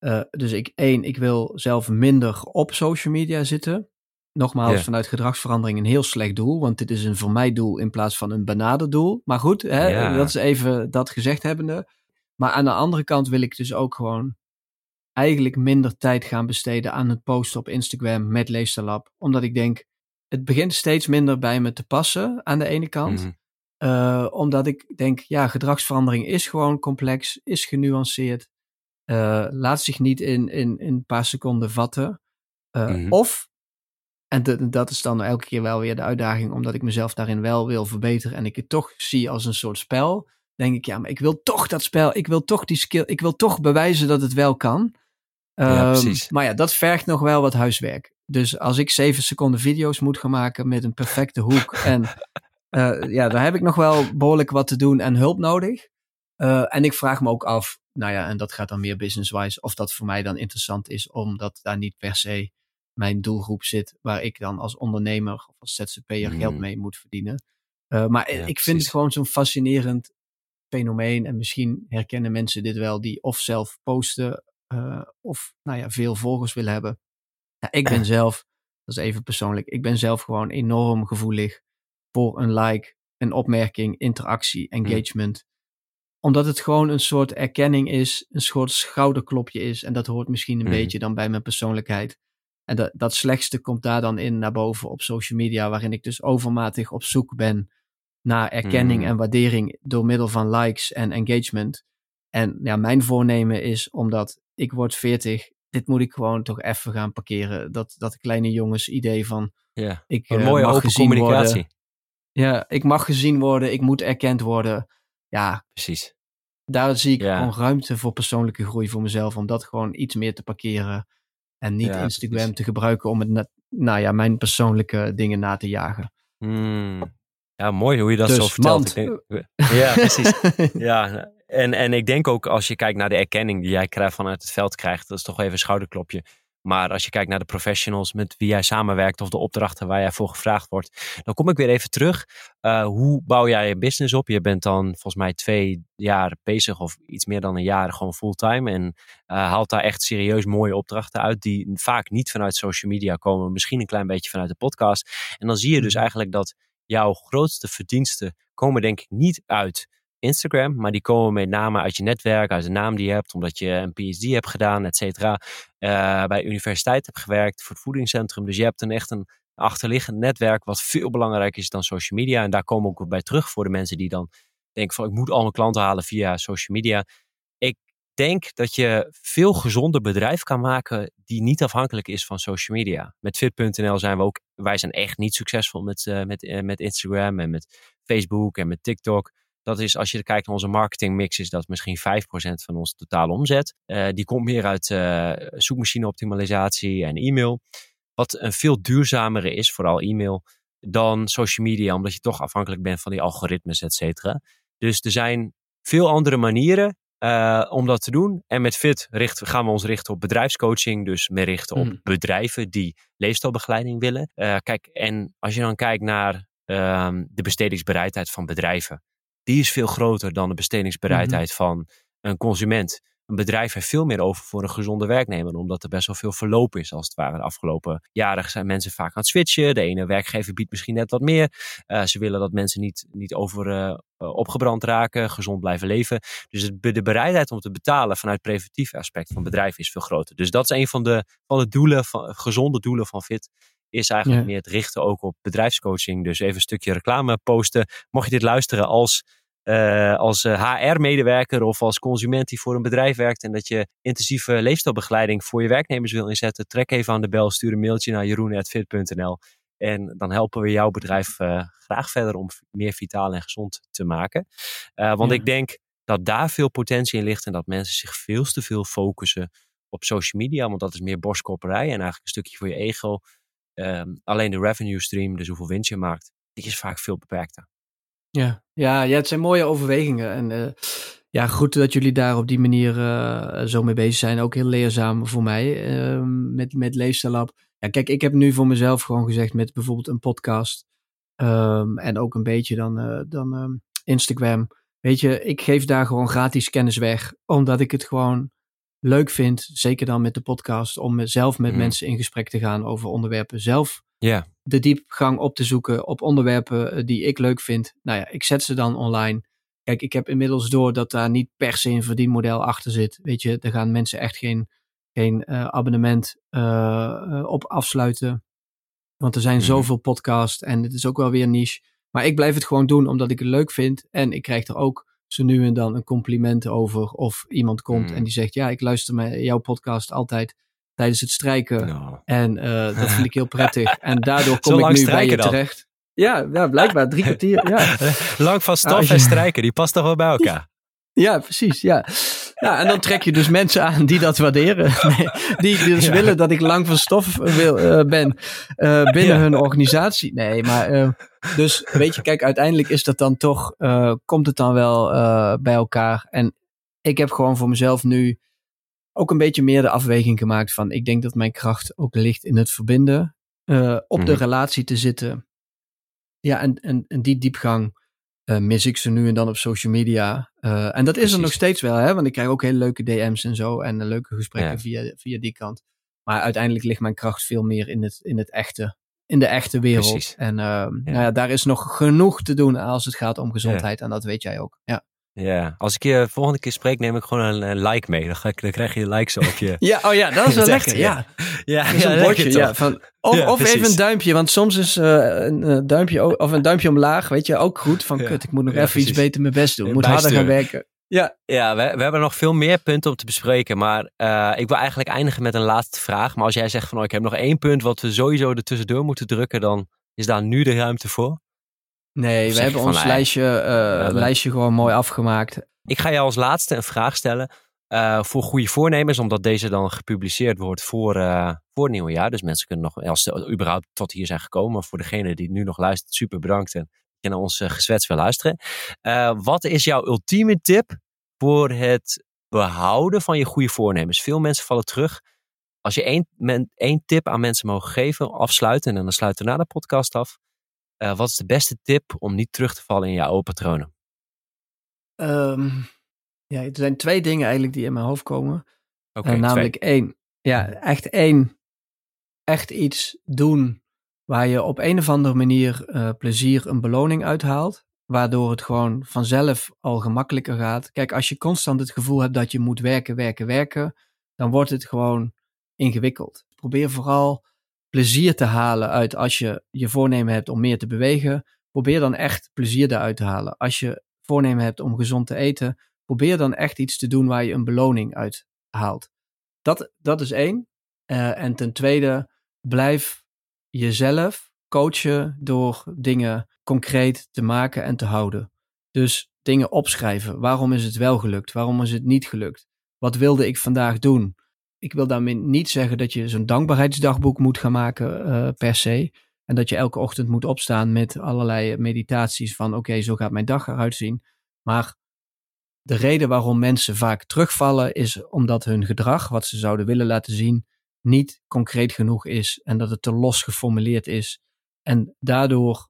Uh, dus ik, één, ik wil zelf minder op social media zitten. Nogmaals, vanuit gedragsverandering een heel slecht doel, want dit is een voor mij doel in plaats van een benaderdoel. Maar goed, hè, dat is even dat gezegd hebbende. Maar aan de andere kant wil ik dus ook gewoon eigenlijk minder tijd gaan besteden aan het posten op Instagram met Leefstijllab. Omdat ik denk, het begint steeds minder bij me te passen aan de ene kant. Mhm. Eh, omdat ik denk, ja, gedragsverandering is gewoon complex, is genuanceerd. Uh, laat zich niet in, in, in een paar seconden vatten. Uh, Of en dat is dan elke keer wel weer de uitdaging, omdat ik mezelf daarin wel wil verbeteren en ik het toch zie als een soort spel. Denk ik, ja, maar ik wil toch dat spel, ik wil toch die skill, ik wil toch bewijzen dat het wel kan. Ja, um, maar ja, dat vergt nog wel wat huiswerk. Dus als ik zeven seconden video's moet gaan maken met een perfecte hoek en uh, ja, daar heb ik nog wel behoorlijk wat te doen en hulp nodig. Uh, en ik vraag me ook af, nou ja, en dat gaat dan meer business-wise, of dat voor mij dan interessant is, omdat daar niet per se mijn doelgroep zit, waar ik dan als ondernemer of als ZZP'er geld mm. mee moet verdienen. Uh, maar ik vind het gewoon zo'n fascinerend fenomeen. En misschien herkennen mensen dit wel, die of zelf posten uh, of nou ja, veel volgers willen hebben. Ja, ik ben zelf, dat is even persoonlijk, ik ben zelf gewoon enorm gevoelig voor een like, een opmerking, interactie, mm. engagement. Omdat het gewoon een soort erkenning is, een soort schouderklopje is. En dat hoort misschien een mm. beetje dan bij mijn persoonlijkheid. En dat, dat slechtste komt daar dan in naar boven op social media, waarin ik dus overmatig op zoek ben naar erkenning hmm. en waardering door middel van likes en engagement. En ja, mijn voornemen is omdat ik word 40, dit moet ik gewoon toch even gaan parkeren. Dat, dat kleine jongens idee van. Ja, ik, een uh, mooie open communicatie. Worden. Ja, ik mag gezien worden, ik moet erkend worden. Ja, precies. Daar zie ik gewoon ruimte voor persoonlijke groei voor mezelf, om dat gewoon iets meer te parkeren. En niet Instagram te gebruiken om het, nou ja, mijn persoonlijke dingen na te jagen. Hmm. Ja, mooi hoe je dat zo dus, vertelt. ja, precies. ja, en, en ik denk ook als je kijkt naar de erkenning die jij krijgt vanuit het veld krijgt, dat is toch even een schouderklopje. Maar als je kijkt naar de professionals met wie jij samenwerkt of de opdrachten waar jij voor gevraagd wordt, dan kom ik weer even terug. Uh, hoe bouw jij je business op? Je bent dan volgens mij twee jaar bezig of iets meer dan een jaar gewoon fulltime en uh, haalt daar echt serieus mooie opdrachten uit die vaak niet vanuit social media komen, misschien een klein beetje vanuit de podcast. En dan zie je dus mhm. eigenlijk dat jouw grootste verdiensten komen denk ik niet uit Instagram, maar die komen met name uit je netwerk, uit de naam die je hebt, omdat je een PhD hebt gedaan, et cetera. Uh, bij universiteit hebt gewerkt, voor het voedingscentrum. Dus je hebt een echt een achterliggend netwerk wat veel belangrijker is dan social media. En daar komen we ook bij terug voor de mensen die dan denken van ik moet al mijn klanten halen via social media. Ik denk dat je veel gezonder bedrijf kan maken die niet afhankelijk is van social media. Met fit.nl zijn we ook, wij zijn echt niet succesvol met, uh, met, uh, met Instagram en met Facebook en met TikTok. Dat is, als je kijkt naar onze marketingmix, is dat misschien 5% van onze totale omzet. Uh, die komt meer uit uh, zoekmachine optimalisatie en e-mail. Wat een veel duurzamere is, vooral e-mail, dan social media, omdat je toch afhankelijk bent van die algoritmes, et cetera. Dus er zijn veel andere manieren uh, om dat te doen. En met FIT richten, gaan we ons richten op bedrijfscoaching. Dus meer richten op mm. bedrijven die leefstijlbegeleiding willen. Uh, kijk, en als je dan kijkt naar uh, de bestedingsbereidheid van bedrijven. Die is veel groter dan de bestedingsbereidheid mm -hmm. van een consument een bedrijf heeft veel meer over voor een gezonde werknemer, omdat er best wel veel verloop is, als het ware. De afgelopen jaren zijn mensen vaak aan het switchen. De ene werkgever biedt misschien net wat meer. Uh, ze willen dat mensen niet, niet over uh, opgebrand raken, gezond blijven leven. Dus het, de bereidheid om te betalen vanuit preventief aspect van bedrijven is veel groter. Dus dat is een van de, van de doelen, van, gezonde doelen van FIT is eigenlijk meer het richten ook op bedrijfscoaching. Dus even een stukje reclame posten. Mocht je dit luisteren als uh, als HR-medewerker of als consument die voor een bedrijf werkt en dat je intensieve leefstijlbegeleiding voor je werknemers wil inzetten, trek even aan de bel, stuur een mailtje naar jeroen.fit.nl en dan helpen we jouw bedrijf uh, graag verder om meer vitaal en gezond te maken. Uh, want ja. ik denk dat daar veel potentie in ligt en dat mensen zich veel te veel focussen op social media, want dat is meer borstkopperij en eigenlijk een stukje voor je ego. Um, alleen de revenue stream, dus hoeveel winst je maakt, die is vaak veel beperkter. Ja, ja, ja het zijn mooie overwegingen. En uh, ja, goed dat jullie daar op die manier uh, zo mee bezig zijn. Ook heel leerzaam voor mij uh, met, met. Ja, kijk, ik heb nu voor mezelf gewoon gezegd met bijvoorbeeld een podcast um, en ook een beetje dan, uh, dan um, Instagram. Weet je, ik geef daar gewoon gratis kennis weg, omdat ik het gewoon leuk vind, zeker dan met de podcast, om zelf met mm. mensen in gesprek te gaan over onderwerpen. Zelf yeah. de diepgang op te zoeken op onderwerpen eh, die ik leuk vind. Nou ja, ik zet ze dan online. Kijk, ik heb inmiddels door dat daar niet per se een verdienmodel achter zit. Weet je, er gaan mensen echt geen, geen uh, abonnement uh, op afsluiten. Want er zijn mm. zoveel podcasts en het is ook wel weer niche. Maar ik blijf het gewoon doen omdat ik het leuk vind. En ik krijg er ook zo nu en dan een compliment over. Of iemand komt mm. en die zegt: Ja, ik luister mijn, jouw podcast altijd tijdens het strijken. No. En uh, dat vind ik heel prettig. En daardoor kom ik nu bij je dan. terecht. Ja, ja, blijkbaar drie kwartier. Ja. Lang van stof ah, en strijken, die past toch wel bij elkaar? Ja, precies. Ja. ja, en dan trek je dus mensen aan die dat waarderen. Nee, die dus ja. willen dat ik lang van stof wil, uh, ben uh, binnen ja. hun organisatie. Nee, maar uh, dus weet je, kijk, uiteindelijk is dat dan toch, komt het dan wel bij elkaar. En ik heb gewoon voor mezelf nu ook een beetje meer de afweging gemaakt van, ik denk dat mijn kracht ook ligt in het verbinden, op mm -hmm. de relatie te zitten. Ja, en, en, en die diepgang uh, mis ik ze nu en dan op social media. Uh, en dat Precies. is er nog steeds wel, hè? want ik krijg ook hele leuke DM's en zo en leuke gesprekken ja. via, via die kant. Maar uiteindelijk ligt mijn kracht veel meer in het, in het echte, in de echte wereld. Precies. En ja. Nou ja, daar is nog genoeg te doen als het gaat om gezondheid. En dat weet jij ook. Ja. Ja, als ik je volgende keer spreek, neem ik gewoon een, een like mee. Dan, ga ik, dan krijg je likes op je. ja, oh ja, dat is wel lekker. Ja, ja, ja, een bordje. Ja, van, of ja, of even een duimpje, want soms is uh, een uh, duimpje of een duimpje omlaag, weet je, ook goed. Van kut, ik moet nog even precies. iets beter mijn best doen. Ik moet harder gaan werken. Ja, ja we, we hebben nog veel meer punten om te bespreken. Maar uh, ik wil eigenlijk eindigen met een laatste vraag. Maar als jij zegt van oh, ik heb nog één punt wat we sowieso er tussendoor moeten drukken, dan is daar nu de ruimte voor. Nee, we hebben ons lijstje, uh, lijstje gewoon mooi afgemaakt. Ik ga jou als laatste een vraag stellen uh, voor goede voornemens, omdat deze dan gepubliceerd wordt voor, uh, voor het nieuwe jaar. Dus mensen kunnen nog, als ze überhaupt tot hier zijn gekomen, voor degene die nu nog luistert, super bedankt en je naar ons gezwets wil luisteren. wat is jouw ultieme tip voor het behouden van je goede voornemens? Veel mensen vallen terug. Als je één, men, één tip aan mensen mogen geven, afsluiten en dan sluiten we na de podcast af. Uh, wat is de beste tip om niet terug te vallen in je oude patronen? Um, ja, er zijn twee dingen eigenlijk die in mijn hoofd komen. Okay, uh, namelijk twee. één, ja, echt één, echt iets doen waar je op een of andere manier uh, plezier een beloning uithaalt. Waardoor het gewoon vanzelf al gemakkelijker gaat. Kijk, als je constant het gevoel hebt dat je moet werken, werken, werken, dan wordt het gewoon ingewikkeld. Probeer vooral plezier te halen uit als je je voornemen hebt om meer te bewegen. Probeer dan echt plezier eruit te halen. Als je voornemen hebt om gezond te eten, probeer dan echt iets te doen waar je een beloning uit haalt. Dat, dat is één. Uh, en ten tweede, blijf jezelf coachen door dingen concreet te maken en te houden. Dus dingen opschrijven. Waarom is het wel gelukt? Waarom is het niet gelukt? Wat wilde ik vandaag doen? Ik wil daarmee niet zeggen dat je zo'n dankbaarheidsdagboek moet gaan maken uh, per se. En dat je elke ochtend moet opstaan met allerlei meditaties van oké, zo gaat mijn dag eruit zien. Maar de reden waarom mensen vaak terugvallen is omdat hun gedrag, wat ze zouden willen laten zien, niet concreet genoeg is en dat het te los geformuleerd is. En daardoor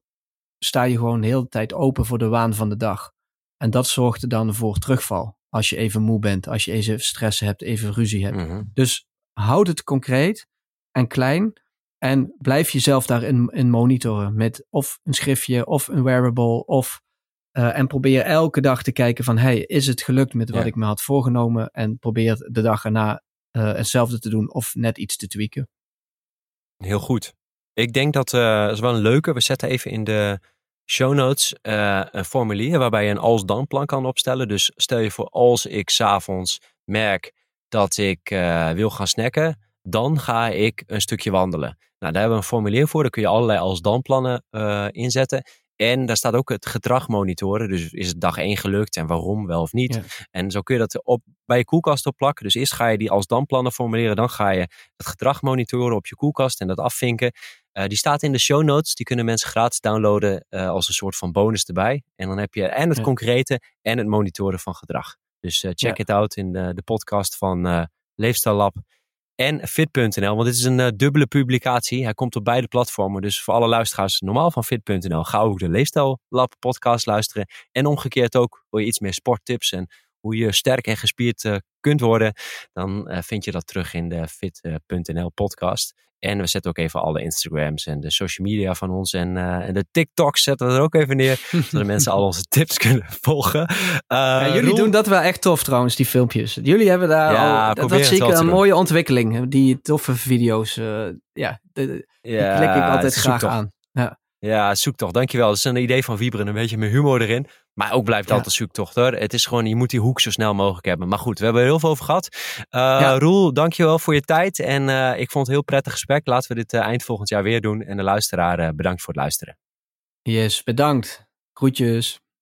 sta je gewoon de hele tijd open voor de waan van de dag. En dat zorgt er dan voor terugval. Als je even moe bent, als je even stress hebt, even ruzie hebt. Mhm. Dus houd het concreet en klein. En blijf jezelf daarin in monitoren met of een schriftje of een wearable. Of, uh, en probeer elke dag te kijken van hey, is het gelukt met wat Ja. ik me had voorgenomen? En probeer de dag erna uh, hetzelfde te doen of net iets te tweaken. Heel goed. Ik denk dat, uh, dat is wel een leuke. We zetten even in de show notes uh, een formulier waarbij je een als-dan plan kan opstellen. Dus stel je voor als ik s'avonds merk dat ik uh, wil gaan snacken, dan ga ik een stukje wandelen. Nou, daar hebben we een formulier voor. Daar kun je allerlei als-dan plannen uh, inzetten. En daar staat ook het gedrag monitoren. Dus is het dag 1 gelukt en waarom wel of niet. Ja. En zo kun je dat op, bij je koelkast opplakken. Dus eerst ga je die als dan plannen formuleren. Dan ga je het gedrag monitoren op je koelkast en dat afvinken. Uh, die staat in de show notes. Die kunnen mensen gratis downloaden uh, als een soort van bonus erbij. En dan heb je en het ja. concrete en het monitoren van gedrag. Dus uh, check ja. it out in de, de podcast van Leefstijl Lab en fit.nl. Want dit is een uh, dubbele publicatie. Hij komt op beide platformen. Dus voor alle luisteraars normaal van fit.nl. Ga ook de Leefstijl Lab podcast luisteren. En omgekeerd ook wil je iets meer sporttips en hoe je sterk en gespierd uh, kunt worden. Dan uh, vind je dat terug in de fit.nl podcast. En we zetten ook even alle Instagrams en de social media van ons. En, uh, en de TikToks zetten we er ook even neer. zodat mensen al onze tips kunnen volgen. Uh, ja, jullie Roel... doen dat wel echt tof trouwens, die filmpjes. Jullie hebben daar ja, al, dat, dat zie ik een mooie ontwikkeling. Die toffe video's. Uh, ja, de, ja, die klik ik altijd graag aan. Ja. Ja, zoektocht. Dankjewel. Dat is een idee van Wieberen. Een beetje meer humor erin. Maar ook blijft ja. altijd zoektocht hoor. Het is gewoon, je moet die hoek zo snel mogelijk hebben. Maar goed, we hebben er heel veel over gehad. Uh, ja. Roel, dankjewel voor je tijd. En uh, ik vond het een heel prettig gesprek. Laten we dit uh, eind volgend jaar weer doen. En de luisteraar, bedankt voor het luisteren. Yes, bedankt. Groetjes.